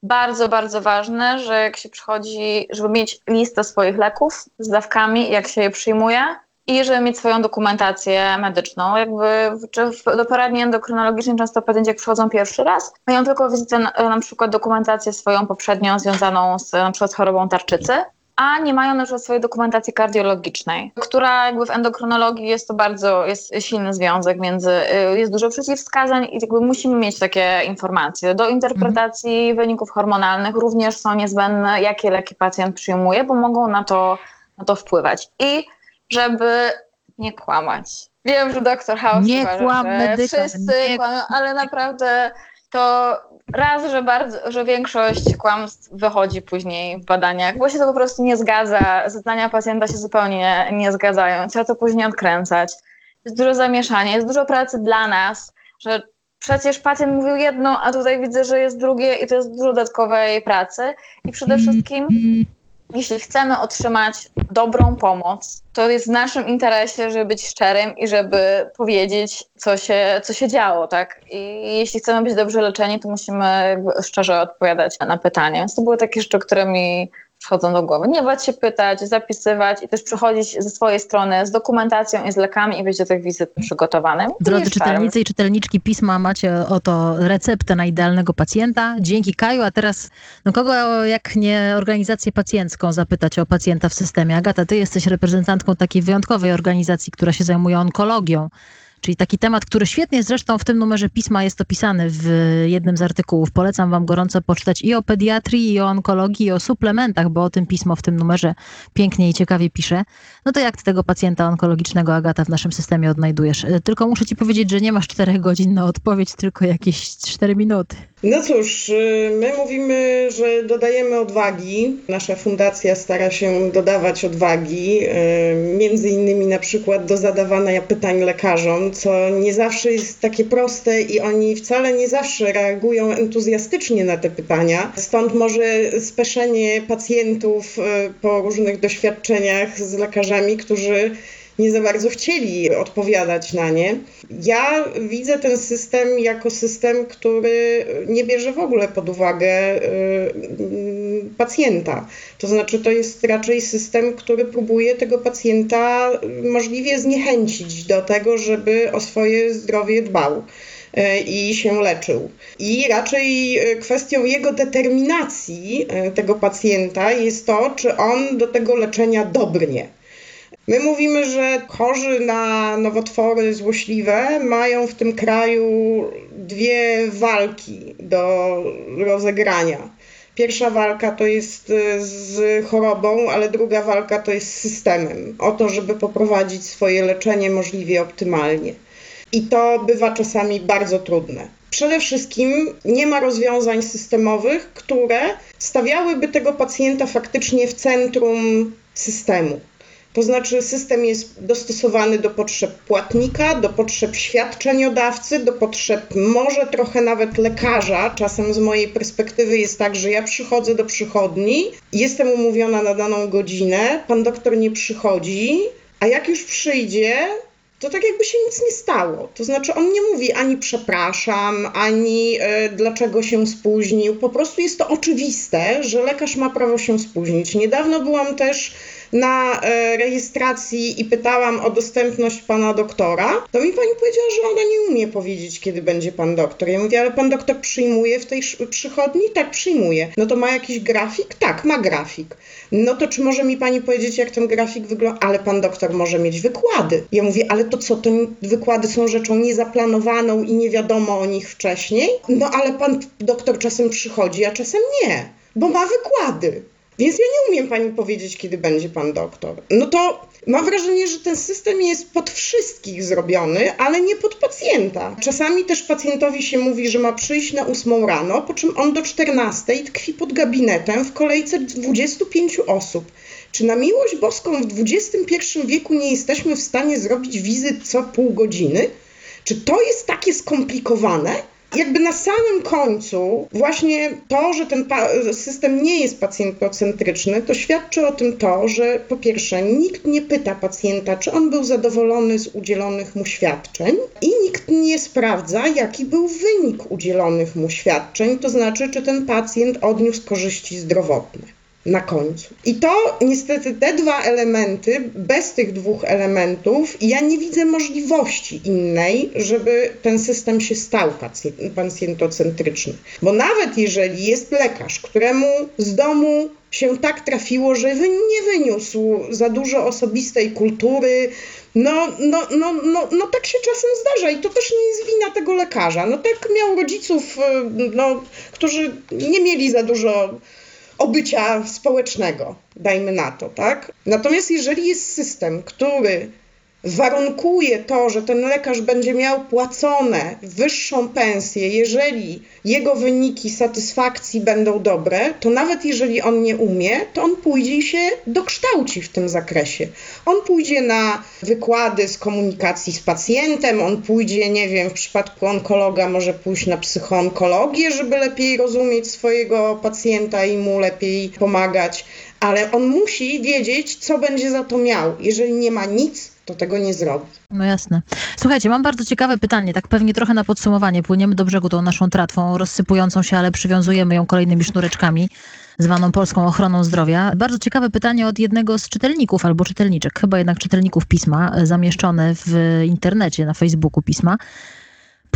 bardzo, bardzo ważne, że jak się przychodzi, żeby mieć listę swoich leków z dawkami, jak się je przyjmuje, i żeby mieć swoją dokumentację medyczną. Jakby czy w, do poradni endokrynologicznej często pacjenci jak przychodzą pierwszy raz, mają tylko wizytę na, na przykład dokumentację swoją poprzednią związaną z na przykład z chorobą tarczycy, a nie mają na przykład swojej dokumentacji kardiologicznej, która jakby w endokrynologii jest to bardzo, jest silny związek między, y, jest dużo przeciwwskazań i jakby musimy mieć takie informacje. Do interpretacji mhm. wyników hormonalnych również są niezbędne, jakie leki pacjent przyjmuje, bo mogą na to, na to wpływać. I żeby nie kłamać. Wiem, że doktor House nie uważa, kłam, że medyka, wszyscy nie... kłamią, ale naprawdę to raz, że, bardzo, że większość kłamstw wychodzi później w badaniach, bo się to po prostu nie zgadza. Zadania pacjenta się zupełnie nie zgadzają. Trzeba to później odkręcać. Jest dużo zamieszania, jest dużo pracy dla nas, że przecież pacjent mówił jedno, a tutaj widzę, że jest drugie i to jest dużo dodatkowej pracy. I przede wszystkim jeśli chcemy otrzymać dobrą pomoc, to jest w naszym interesie, żeby być szczerym i żeby powiedzieć, co się, co się działo, tak? I jeśli chcemy być dobrze leczeni, to musimy szczerze odpowiadać na pytania. Więc to były takie rzeczy, które mi przychodzą do głowy. Nie bać się pytać, zapisywać i też przychodzić ze swojej strony z dokumentacją i z lekami i być do tych wizyt przygotowanym. Drodzy czytelnicy i czytelniczki pisma, macie oto receptę na idealnego pacjenta. Dzięki Kaju, a teraz no kogo jak nie organizację pacjencką zapytać o pacjenta w systemie? Agata, ty jesteś reprezentantką takiej wyjątkowej organizacji, która się zajmuje onkologią. Czyli taki temat, który świetnie zresztą w tym numerze pisma jest opisany w jednym z artykułów. Polecam wam gorąco poczytać i o pediatrii, i o onkologii, i o suplementach, bo o tym pismo w tym numerze pięknie i ciekawie pisze. No to jak ty tego pacjenta onkologicznego, Agata, w naszym systemie odnajdujesz? Tylko muszę ci powiedzieć, że nie masz czterech godzin na odpowiedź, tylko jakieś cztery minuty. No cóż, y, my mówimy, że dodajemy odwagi. Nasza fundacja stara się dodawać odwagi, y, między innymi na przykład do zadawania pytań lekarzom, co nie zawsze jest takie proste i oni wcale nie zawsze reagują entuzjastycznie na te pytania. Stąd może speszenie pacjentów y, po różnych doświadczeniach z lekarzami, którzy nie za bardzo chcieli odpowiadać na nie. Ja widzę ten system jako system, który nie bierze w ogóle pod uwagę y, pacjenta. To znaczy, to jest raczej system, który próbuje tego pacjenta możliwie zniechęcić do tego, żeby o swoje zdrowie dbał y, i się leczył. I raczej y, kwestią jego determinacji tego pacjenta jest to, czy on do tego leczenia dobrnie. My mówimy, że chorzy na nowotwory złośliwe mają w tym kraju dwie walki do rozegrania. Pierwsza walka to jest e, z chorobą, ale druga walka to jest z systemem. O to, żeby poprowadzić swoje leczenie możliwie optymalnie. I to bywa czasami bardzo trudne. Przede wszystkim nie ma rozwiązań systemowych, które stawiałyby tego pacjenta faktycznie w centrum systemu. To znaczy, system jest dostosowany do potrzeb płatnika, do potrzeb świadczeniodawcy, do potrzeb może trochę nawet lekarza. Czasem z mojej perspektywy jest tak, że ja przychodzę do przychodni, jestem umówiona na daną godzinę, pan doktor nie przychodzi, a jak już przyjdzie, to tak jakby się nic nie stało. To znaczy on nie mówi ani przepraszam, ani y, dlaczego się spóźnił. Po prostu jest to oczywiste, że lekarz ma prawo się spóźnić. Niedawno byłam też na e, rejestracji i pytałam o dostępność pana doktora, to mi pani powiedziała, że ona nie umie powiedzieć, kiedy będzie pan doktor. Ja mówię, ale pan doktor przyjmuje w tej przychodni? Tak, przyjmuje. No to ma jakiś grafik? Tak, ma grafik. No to czy może mi pani powiedzieć, jak ten grafik wygląda? Ale pan doktor może mieć wykłady. Ja mówię, ale to co, to wykłady są rzeczą niezaplanowaną i nie wiadomo o nich wcześniej? No ale pan doktor czasem przychodzi, a czasem nie, bo ma wykłady. Więc ja nie umiem pani powiedzieć, kiedy będzie pan doktor. No to mam wrażenie, że ten system jest pod wszystkich zrobiony, ale nie pod pacjenta. Czasami też pacjentowi się mówi, że ma przyjść na 8 rano, po czym on do 14 tkwi pod gabinetem w kolejce 25 osób. Czy na miłość boską w XXI wieku nie jesteśmy w stanie zrobić wizyt co pół godziny? Czy to jest takie skomplikowane? Jakby na samym końcu właśnie to, że ten system nie jest pacjentocentryczny, to świadczy o tym to, że po pierwsze nikt nie pyta pacjenta, czy on był zadowolony z udzielonych mu świadczeń i nikt nie sprawdza, jaki był wynik udzielonych mu świadczeń, to znaczy, czy ten pacjent odniósł korzyści zdrowotne. Na końcu. I to niestety te dwa elementy, bez tych dwóch elementów, ja nie widzę możliwości innej, żeby ten system się stał pacjentocentryczny. Bo nawet jeżeli jest lekarz, któremu z domu się tak trafiło, że nie wyniósł za dużo osobistej kultury, no, no, no, no, no tak się czasem zdarza i to też nie jest wina tego lekarza. No tak miał rodziców, no, którzy nie mieli za dużo obycia społecznego, dajmy na to, tak? Natomiast jeżeli jest system, który warunkuje to, że ten lekarz będzie miał płacone wyższą pensję, jeżeli jego wyniki satysfakcji będą dobre, to nawet jeżeli on nie umie, to on pójdzie i się dokształci w tym zakresie. On pójdzie na wykłady z komunikacji z pacjentem, on pójdzie, nie wiem, w przypadku onkologa może pójść na psychoonkologię, żeby lepiej rozumieć swojego pacjenta i mu lepiej pomagać, ale on musi wiedzieć, co będzie za to miał. Jeżeli nie ma nic, to tego nie zrobi. No jasne. Słuchajcie, mam bardzo ciekawe pytanie, tak pewnie trochę na podsumowanie. Płyniemy do brzegu tą naszą tratwą rozsypującą się, ale przywiązujemy ją kolejnymi sznureczkami zwaną Polską Ochroną Zdrowia. Bardzo ciekawe pytanie od jednego z czytelników albo czytelniczek, chyba jednak czytelników pisma, zamieszczone w internecie, na Facebooku pisma.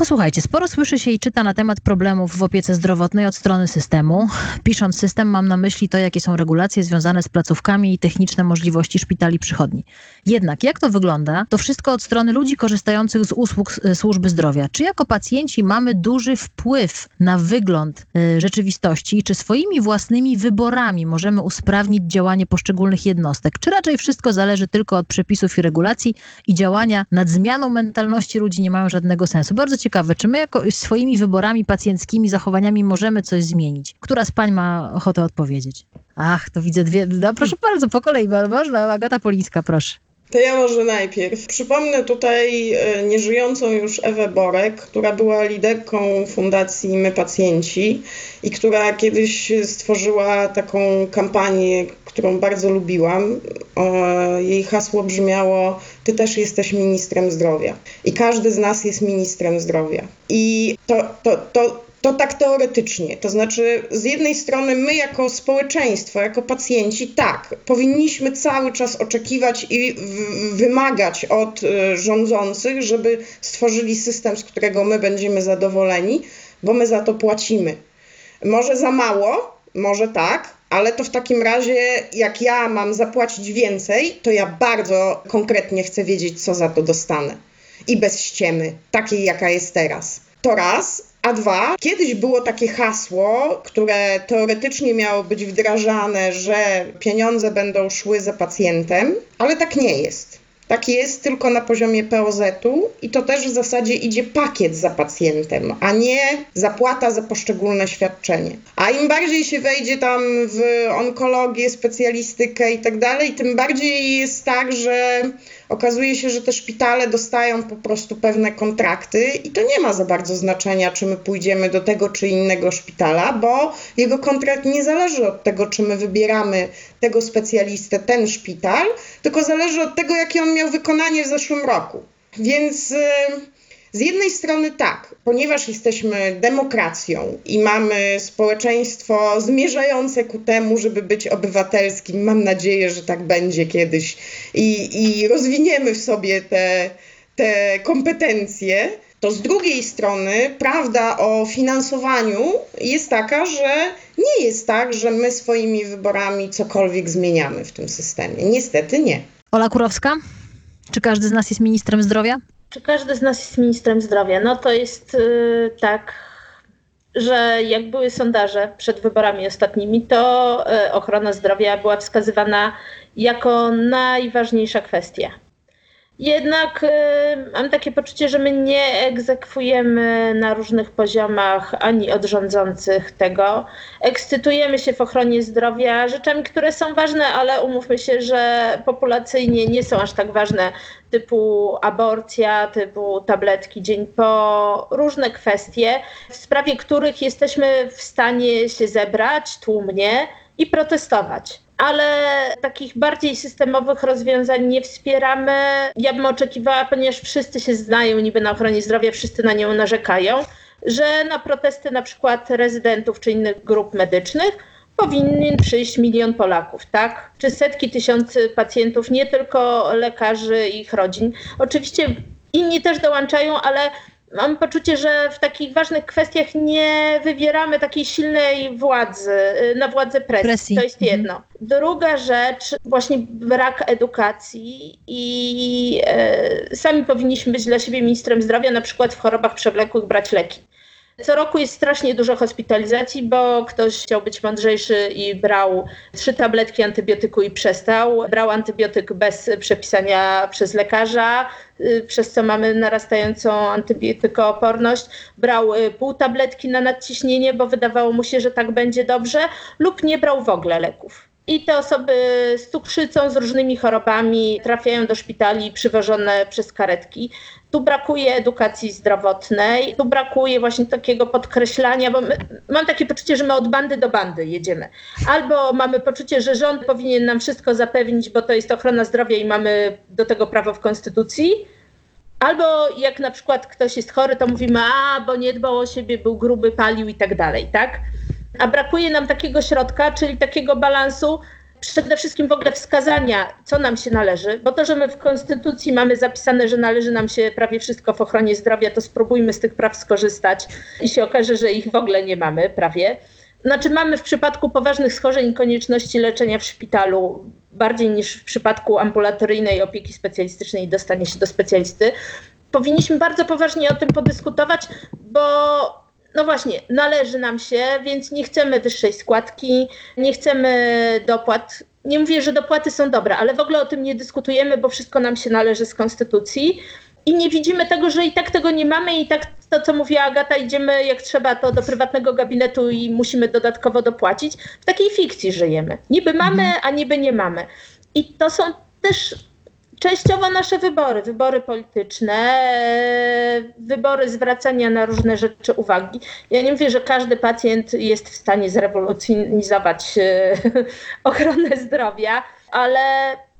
Posłuchajcie, sporo słyszy się i czyta na temat problemów w opiece zdrowotnej od strony systemu. Pisząc system, mam na myśli to, jakie są regulacje związane z placówkami i techniczne możliwości szpitali przychodni. Jednak jak to wygląda? To wszystko od strony ludzi korzystających z usług e, służby zdrowia. Czy jako pacjenci mamy duży wpływ na wygląd y, rzeczywistości i czy swoimi własnymi wyborami możemy usprawnić działanie poszczególnych jednostek? Czy raczej wszystko zależy tylko od przepisów i regulacji i działania nad zmianą mentalności ludzi nie mają żadnego sensu? Bardzo ciekawe, czy my jako swoimi wyborami pacjenckimi, zachowaniami możemy coś zmienić? Która z pań ma ochotę odpowiedzieć? Ach, to widzę dwie. No, proszę bardzo, po kolei, można. Agata Polińska, proszę. To ja może najpierw. Przypomnę tutaj e, nieżyjącą już Ewę Borek, która była liderką Fundacji My Pacjenci i która kiedyś stworzyła taką kampanię, którą bardzo lubiłam. Jej hasło brzmiało: Ty też jesteś ministrem zdrowia. I każdy z nas jest ministrem zdrowia. I to, to, to, to tak teoretycznie. To znaczy, z jednej strony, my jako społeczeństwo, jako pacjenci, tak, powinniśmy cały czas oczekiwać i wymagać od y, rządzących, żeby stworzyli system, z którego my będziemy zadowoleni, bo my za to płacimy. Może za mało, może tak, ale to w takim razie, jak ja mam zapłacić więcej, to ja bardzo konkretnie chcę wiedzieć, co za to dostanę. I bez ściemy, takiej jaka jest teraz. To raz. A dwa, kiedyś było takie hasło, które teoretycznie miało być wdrażane, że pieniądze będą szły za pacjentem, ale tak nie jest. Tak jest tylko na poziomie POZ-u i to też w zasadzie idzie pakiet za pacjentem, a nie zapłata za poszczególne świadczenie. A im bardziej się wejdzie tam w onkologię, specjalistykę i tak dalej, tym bardziej jest tak, że okazuje się, że te szpitale dostają po prostu pewne kontrakty i to nie ma za bardzo znaczenia, czy my pójdziemy do tego czy innego szpitala, bo jego kontrakt nie zależy od tego, czy my wybieramy tego specjalistę, ten szpital, tylko zależy od tego, jakie on miał wykonanie w zeszłym roku. Więc. Yy, z jednej strony tak, ponieważ jesteśmy demokracją i mamy społeczeństwo zmierzające ku temu, żeby być obywatelskim, mam nadzieję, że tak będzie kiedyś i, i rozwiniemy w sobie te, te kompetencje, to z drugiej strony prawda o finansowaniu jest taka, że nie jest tak, że my swoimi wyborami cokolwiek zmieniamy w tym systemie. Niestety nie. Ola Kurowska, czy każdy z nas jest ministrem zdrowia? Czy każdy z nas jest ministrem zdrowia? No to jest yy, tak, że jak były sondaże przed wyborami ostatnimi, to yy, ochrona zdrowia była wskazywana jako najważniejsza kwestia. Jednak y, mam takie poczucie, że my nie egzekwujemy na różnych poziomach ani od rządzących tego. Ekscytujemy się w ochronie zdrowia rzeczami, które są ważne, ale umówmy się, że populacyjnie nie są aż tak ważne, typu aborcja, typu tabletki dzień po, różne kwestie, w sprawie których jesteśmy w stanie się zebrać tłumnie i protestować ale takich bardziej systemowych rozwiązań nie wspieramy. Ja bym oczekiwała, ponieważ wszyscy się znają niby na ochronie zdrowia, wszyscy na nią narzekają, że na protesty na przykład rezydentów czy innych grup medycznych powinien przyjść milion Polaków, tak? Czy setki tysięcy pacjentów, nie tylko lekarzy i ich rodzin. Oczywiście inni też dołączają, ale mam poczucie, że w takich ważnych kwestiach nie wywieramy takiej silnej władzy, y, na władzę presji. presji. To jest jedno. Mhm. Druga rzecz, właśnie brak edukacji i e, sami powinniśmy być dla siebie ministrem zdrowia, na przykład w chorobach przewlekłych brać leki. Co roku jest strasznie dużo hospitalizacji, bo ktoś chciał być mądrzejszy i brał trzy tabletki antybiotyku i przestał. Brał antybiotyk bez przepisania przez lekarza, y, przez co mamy narastającą antybiotykooporność. Brał y, pół tabletki na nadciśnienie, bo wydawało mu się, że tak będzie dobrze, lub nie brał w ogóle leków. I te osoby z cukrzycą, z różnymi chorobami trafiają do szpitali przywożone przez karetki. Tu brakuje edukacji zdrowotnej, tu brakuje właśnie takiego podkreślania, bo my, mam takie poczucie, że my od bandy do bandy jedziemy. Albo mamy poczucie, że rząd powinien nam wszystko zapewnić, bo to jest ochrona zdrowia i mamy do tego prawo w konstytucji. Albo jak na przykład ktoś jest chory, to mówimy, a bo nie dbał o siebie, był gruby, palił i tak dalej, tak? A brakuje nam takiego środka, czyli takiego balansu, przede wszystkim w ogóle wskazania, co nam się należy, bo to, że my w Konstytucji mamy zapisane, że należy nam się prawie wszystko w ochronie zdrowia, to spróbujmy z tych praw skorzystać i się okaże, że ich w ogóle nie mamy prawie. Znaczy mamy w przypadku poważnych schorzeń konieczności leczenia w szpitalu bardziej niż w przypadku ambulatoryjnej opieki specjalistycznej dostanie się do specjalisty. Powinniśmy bardzo poważnie o tym podyskutować, bo no właśnie, należy nam się, więc nie chcemy wyższej składki, nie chcemy dopłat. Nie mówię, że dopłaty są dobre, ale w ogóle o tym nie dyskutujemy, bo wszystko nam się należy z konstytucji. I nie widzimy tego, że i tak tego nie mamy, i tak to, co mówiła Agata, idziemy jak trzeba to do prywatnego gabinetu i musimy dodatkowo dopłacić. W takiej fikcji żyjemy. Niby mamy, a niby nie mamy. I to są też częściowo nasze wybory, wybory polityczne, wybory zwracania na różne rzeczy uwagi. Ja nie mówię, że każdy pacjent jest w stanie zrewolucjonizować e, ochronę zdrowia, ale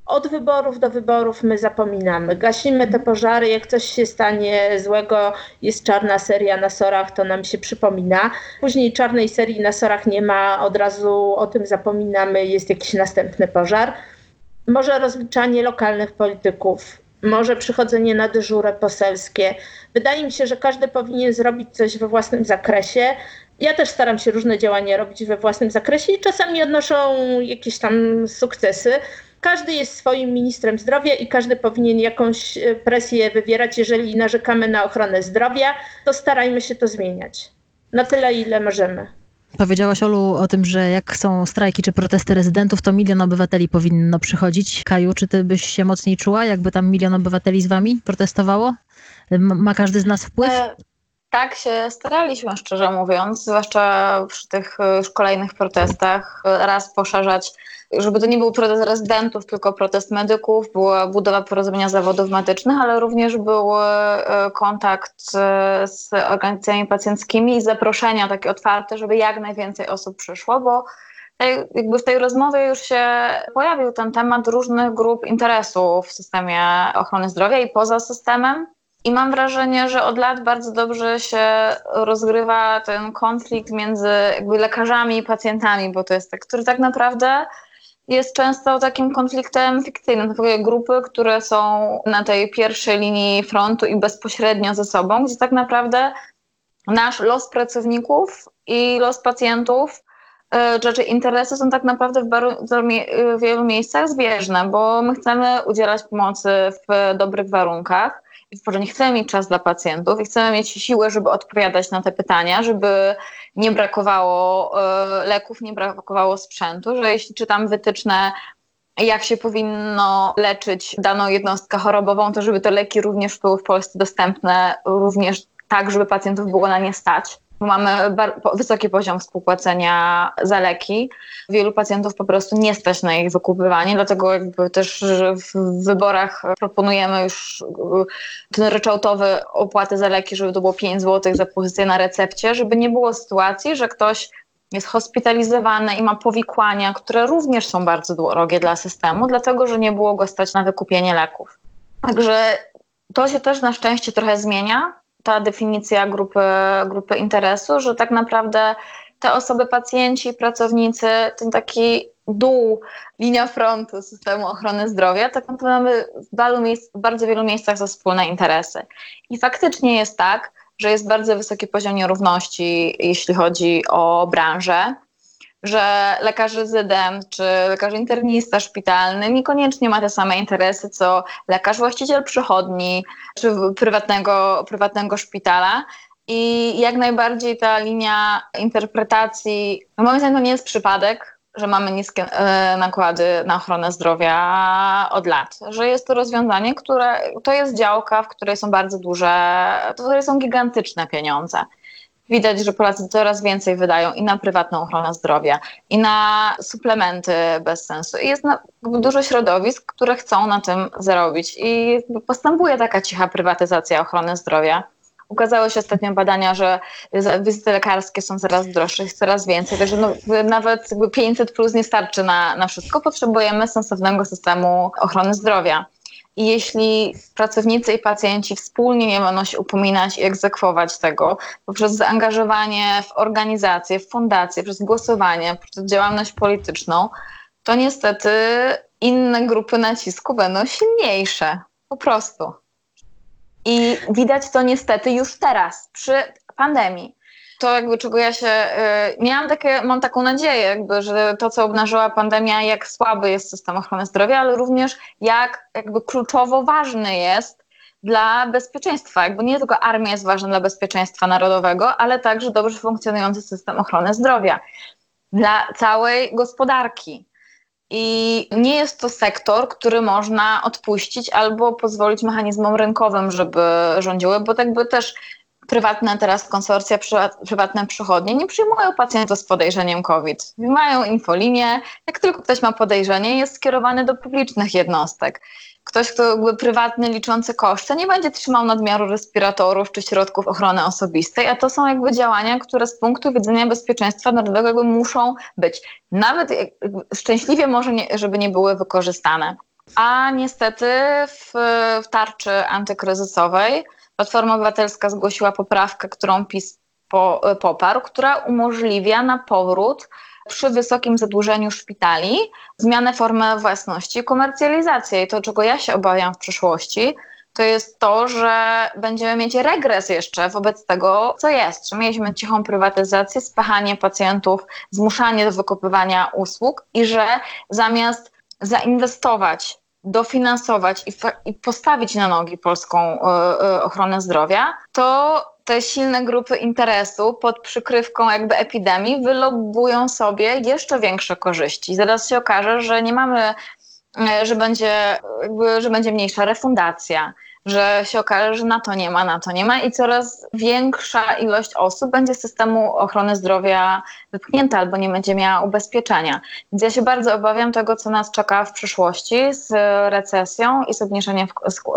od wyborów do wyborów my zapominamy. Gasimy te pożary, jak coś się stanie złego, jest czarna seria na sorach, to nam się przypomina. Później czarnej serii na sorach nie ma, od razu o tym zapominamy, jest jakiś następny pożar może rozliczanie lokalnych polityków, może przychodzenie na dyżurę poselskie. Wydaje mi się, że każdy powinien zrobić coś we własnym zakresie. Ja też staram się różne działania robić we własnym zakresie i czasami odnoszą jakieś tam sukcesy. Każdy jest swoim ministrem zdrowia i każdy powinien jakąś e, presję wywierać. Jeżeli narzekamy na ochronę zdrowia, to starajmy się to zmieniać. Na tyle, ile możemy. Powiedziałaś, Olu, o tym, że jak są strajki czy protesty rezydentów, to milion obywateli powinno przychodzić. Kaju, czy ty byś się mocniej czuła, jakby tam milion obywateli z wami protestowało? Ma każdy z nas wpływ? E, tak się staraliśmy, szczerze mówiąc, zwłaszcza przy tych już kolejnych protestach, raz poszerzać żeby to nie był protest rezydentów, tylko protest medyków, była budowa porozumienia zawodów medycznych, ale również był e, kontakt z organizacjami pacjenckimi i zaproszenia takie otwarte, żeby jak najwięcej osób przyszło, bo jakby w tej rozmowie już się pojawił ten temat różnych grup interesów w systemie ochrony zdrowia i poza systemem. I mam wrażenie, że od lat bardzo dobrze się rozgrywa ten konflikt między jakby lekarzami i pacjentami, bo to jest tak, który tak naprawdę jest często takim konfliktem fikcyjnym. To grupy, które są na tej pierwszej linii frontu i bezpośrednio ze sobą, gdzie tak naprawdę nasz los pracowników i los pacjentów, e, rzeczy interesy są tak naprawdę w, w wielu miejscach zbieżne, bo my chcemy udzielać pomocy w dobrych warunkach że nie chcemy mieć czas dla pacjentów i chcemy mieć siłę, żeby odpowiadać na te pytania, żeby nie brakowało e, leków, nie brakowało sprzętu, że jeśli czytam wytyczne jak się powinno leczyć daną jednostkę chorobową, to żeby te leki również były w Polsce dostępne, również tak, żeby pacjentów było na nie stać mamy wysoki poziom współpłacenia za leki. Wielu pacjentów po prostu nie stać na ich wykupywanie, dlatego jakby też w wyborach proponujemy już y, ten ryczałtowy opłaty za leki, żeby to było 5 zł za pozycję na recepcie, żeby nie było sytuacji, że ktoś jest hospitalizowany i ma powikłania, które również są bardzo drogie dla systemu, dlatego że nie było go stać na wykupienie leków. Także to się też na szczęście trochę zmienia ta definicja grupy, grupy interesu, że tak naprawdę te osoby, pacjenci, pracownicy, ten taki dół, linia frontu systemu ochrony zdrowia, tak naprawdę mamy w, miejsc, w bardzo wielu miejscach za wspólne interesy. I faktycznie jest tak, że jest bardzo wysoki poziom nierówności, jeśli chodzi o branżę że lekarz rezydent czy lekarz internista szpitalny niekoniecznie ma te same interesy co lekarz właściciel przychodni czy prywatnego, prywatnego szpitala. I jak najbardziej ta linia interpretacji, no moim zdaniem to nie jest przypadek, że mamy niskie e, nakłady na ochronę zdrowia od lat, że jest to rozwiązanie, które to jest działka, w której są bardzo duże, w której są gigantyczne pieniądze widać, że Polacy coraz więcej wydają i na prywatną ochronę zdrowia, i na suplementy bez sensu. I jest dużo środowisk, które chcą na tym zarobić. I postępuje taka cicha prywatyzacja ochrony zdrowia. Ukazało się ostatnio badania, że wizyty lekarskie są coraz droższe, jest coraz więcej, także no, nawet 500 plus nie starczy na, na wszystko. Potrzebujemy sensownego systemu ochrony zdrowia. I jeśli pracownicy i pacjenci wspólnie nie będą się upominać i egzekwować tego poprzez zaangażowanie w organizacje, w fundacje, przez głosowanie, przez działalność polityczną, to niestety inne grupy nacisku będą silniejsze. Po prostu. I widać to niestety już teraz, przy pandemii to jakby czego ja się, y, miałam takie, mam taką nadzieję jakby, że to co obnażyła pandemia, jak słaby jest system ochrony zdrowia, ale również jak jakby kluczowo ważny jest dla bezpieczeństwa. Jakby nie tylko armia jest ważna dla bezpieczeństwa narodowego, ale także dobrze funkcjonujący system ochrony zdrowia dla całej gospodarki. I nie jest to sektor, który można odpuścić albo pozwolić mechanizmom rynkowym, żeby rządziły, bo tak by też prywatne teraz konsorcja, prywatne przychodnie nie przyjmują pacjentów z podejrzeniem COVID. Mają infolinię, jak tylko ktoś ma podejrzenie, jest skierowany do publicznych jednostek. Ktoś, kto jakby prywatny, liczący koszty, nie będzie trzymał nadmiaru respiratorów czy środków ochrony osobistej, a to są jakby działania, które z punktu widzenia bezpieczeństwa narodowego muszą być. Nawet szczęśliwie może, nie, żeby nie były wykorzystane. A niestety w, w tarczy antykryzysowej Platforma Obywatelska zgłosiła poprawkę, którą PiS po, poparł, która umożliwia na powrót przy wysokim zadłużeniu szpitali zmianę formy własności i komercjalizację. I to, czego ja się obawiam w przyszłości, to jest to, że będziemy mieć regres jeszcze wobec tego, co jest. Że mieliśmy cichą prywatyzację, spychanie pacjentów, zmuszanie do wykupywania usług i że zamiast zainwestować dofinansować i, i postawić na nogi polską y, y, ochronę zdrowia, to te silne grupy interesu pod przykrywką jakby epidemii wylobują sobie jeszcze większe korzyści. Zaraz się okaże, że nie mamy, że będzie, jakby, że będzie mniejsza refundacja, że się okaże, że na to nie ma, na to nie ma i coraz większa ilość osób będzie z systemu ochrony zdrowia wypchnięta albo nie będzie miała ubezpieczenia. Więc ja się bardzo obawiam tego, co nas czeka w przyszłości z recesją i z obniżeniem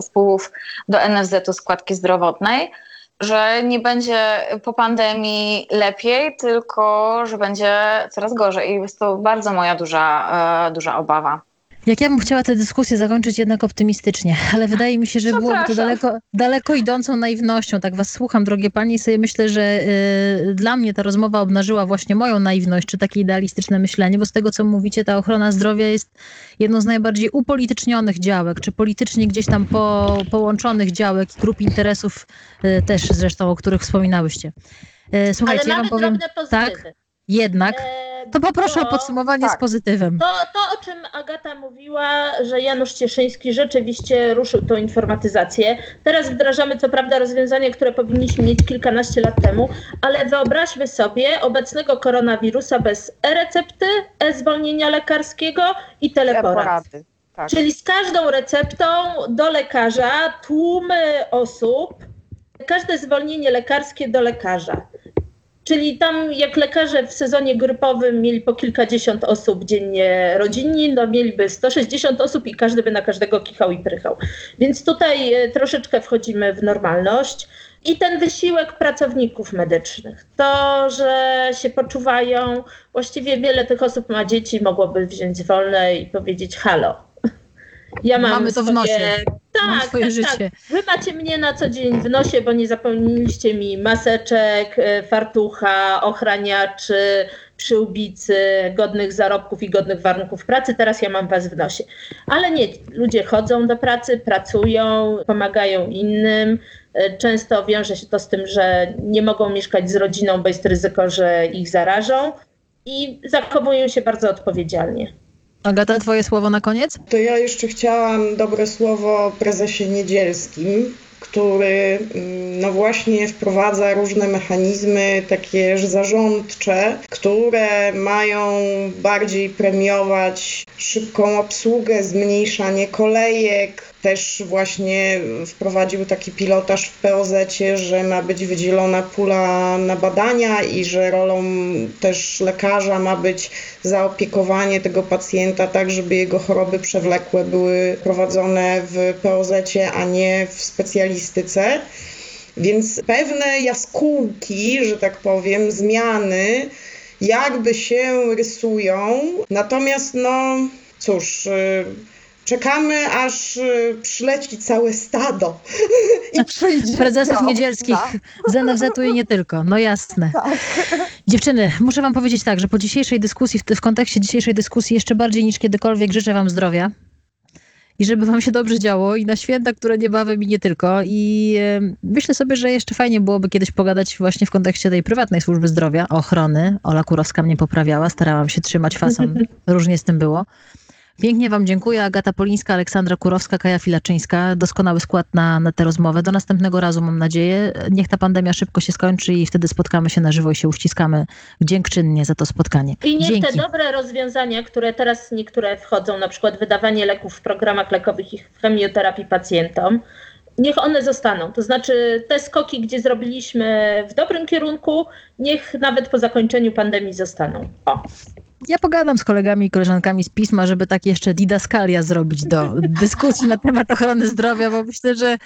wpływów do NFZ-u składki zdrowotnej że nie będzie po pandemii lepiej, tylko że będzie coraz gorzej. I jest to bardzo moja duża, e, duża obawa. Jak ja bym chciała tę dyskusję zakończyć jednak optymistycznie, ale wydaje mi się, że byłoby to daleko, daleko idącą naiwnością. Tak was słucham, drogie panie, i sobie myślę, że y, dla mnie ta rozmowa obnażyła właśnie moją naiwność, czy takie idealistyczne myślenie, bo z tego, co mówicie, ta ochrona zdrowia jest jedną z najbardziej upolitycznionych działek, czy politycznie gdzieś tam po, połączonych działek i grup interesów y, też zresztą, o których wspominałyście. Y, słuchajcie, ale ja wam powiem... Tak, jednak... E to poproszę to, o podsumowanie tak. z pozytywem. To, to, o czym Agata mówiła, że Janusz Cieszyński rzeczywiście ruszył tą informatyzację. Teraz wdrażamy co prawda rozwiązanie, które powinniśmy mieć kilkanaście lat temu, ale wyobraźmy sobie obecnego koronawirusa bez e-recepty, e-zwolnienia lekarskiego i teleporady. Tak. Czyli z każdą receptą do lekarza tłumy osób, każde zwolnienie lekarskie do lekarza. Czyli tam jak lekarze w sezonie grypowym mieli po kilkadziesiąt osób dziennie rodzinni, no mieliby 160 osób i każdy by na każdego kichał i prychał. Więc tutaj e, troszeczkę wchodzimy w normalność. I ten wysiłek pracowników medycznych, to, że się poczuwają, właściwie wiele tych osób ma dzieci, mogłoby wziąć wolne i powiedzieć halo. Ja mam Mamy to w nosie. Tak, swoje tak, życie. tak. Wy macie mnie na co dzień w nosie, bo nie zapomnieliście mi maseczek, e, fartucha, ochraniaczy, przyłbicy, godnych zarobków i godnych warunków pracy. Teraz ja mam was w nosie. Ale nie, ludzie chodzą do pracy, pracują, pomagają innym. E, Często wiąże się to z tym, że nie mogą mieszkać z rodziną, bo jest ryzyko, że ich zarażą i zachowują się bardzo odpowiedzialnie. Agata, twoje słowo na koniec? To ja jeszcze chciałam dobre słowo prezesie Niedzielskim, który mm, no właśnie wprowadza różne mechanizmy takie zarządcze, które mają bardziej premiować szybką obsługę, zmniejszanie kolejek. Też właśnie wprowadził taki pilotaż w POZ, że ma być wydzielona pula na badania i że rolą też lekarza ma być zaopiekowanie tego pacjenta tak, żeby jego choroby przewlekłe były prowadzone w POZ, a nie w specjalistyce. Więc pewne jaskółki, że tak powiem, zmiany jakby się rysują. Natomiast no cóż, y, czekamy aż y, przyleci całe stado. I przyjdzie. Prezesów No, niedzielskich tak. z NFZ-u i nie tylko. No jasne. Tak. Dziewczyny, muszę wam powiedzieć tak, że po dzisiejszej dyskusji, w, w kontekście dzisiejszej dyskusji jeszcze bardziej niż kiedykolwiek życzę wam zdrowia. I żeby wam się dobrze działo i na święta, które niebawem i nie tylko. I e, myślę sobie, że jeszcze fajnie byłoby kiedyś pogadać właśnie w kontekście tej prywatnej służby zdrowia, ochrony. Ola Kurowska mnie poprawiała, starałam się trzymać fason. Różnie z tym było. Pięknie Wam dziękuję. Agata Polińska, Aleksandra Kurowska, Kaja Filaczyńska. Doskonały skład na, na tę rozmowę. Do następnego razu mam nadzieję. Niech ta pandemia szybko się skończy i wtedy spotkamy się na żywo i się uściskamy dziękczynnie za to spotkanie. I niech Dzięki. te dobre rozwiązania, które teraz niektóre wchodzą, na przykład wydawanie leków w programach lekowych i chemioterapii pacjentom, niech one zostaną. To znaczy te skoki, gdzie zrobiliśmy w dobrym kierunku, niech nawet po zakończeniu pandemii zostaną. O. Ja pogadam z kolegami i koleżankami z pisma, żeby tak jeszcze didaskalia zrobić do dyskusji na temat ochrony zdrowia, bo myślę, że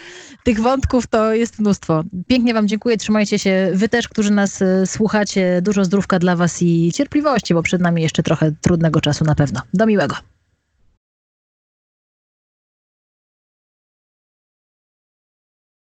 tych wątków to jest mnóstwo. Pięknie Wam dziękuję, trzymajcie się. Wy też, którzy nas e, słuchacie, dużo zdrówka dla Was i cierpliwości, bo przed nami jeszcze trochę trudnego czasu na pewno. Do miłego.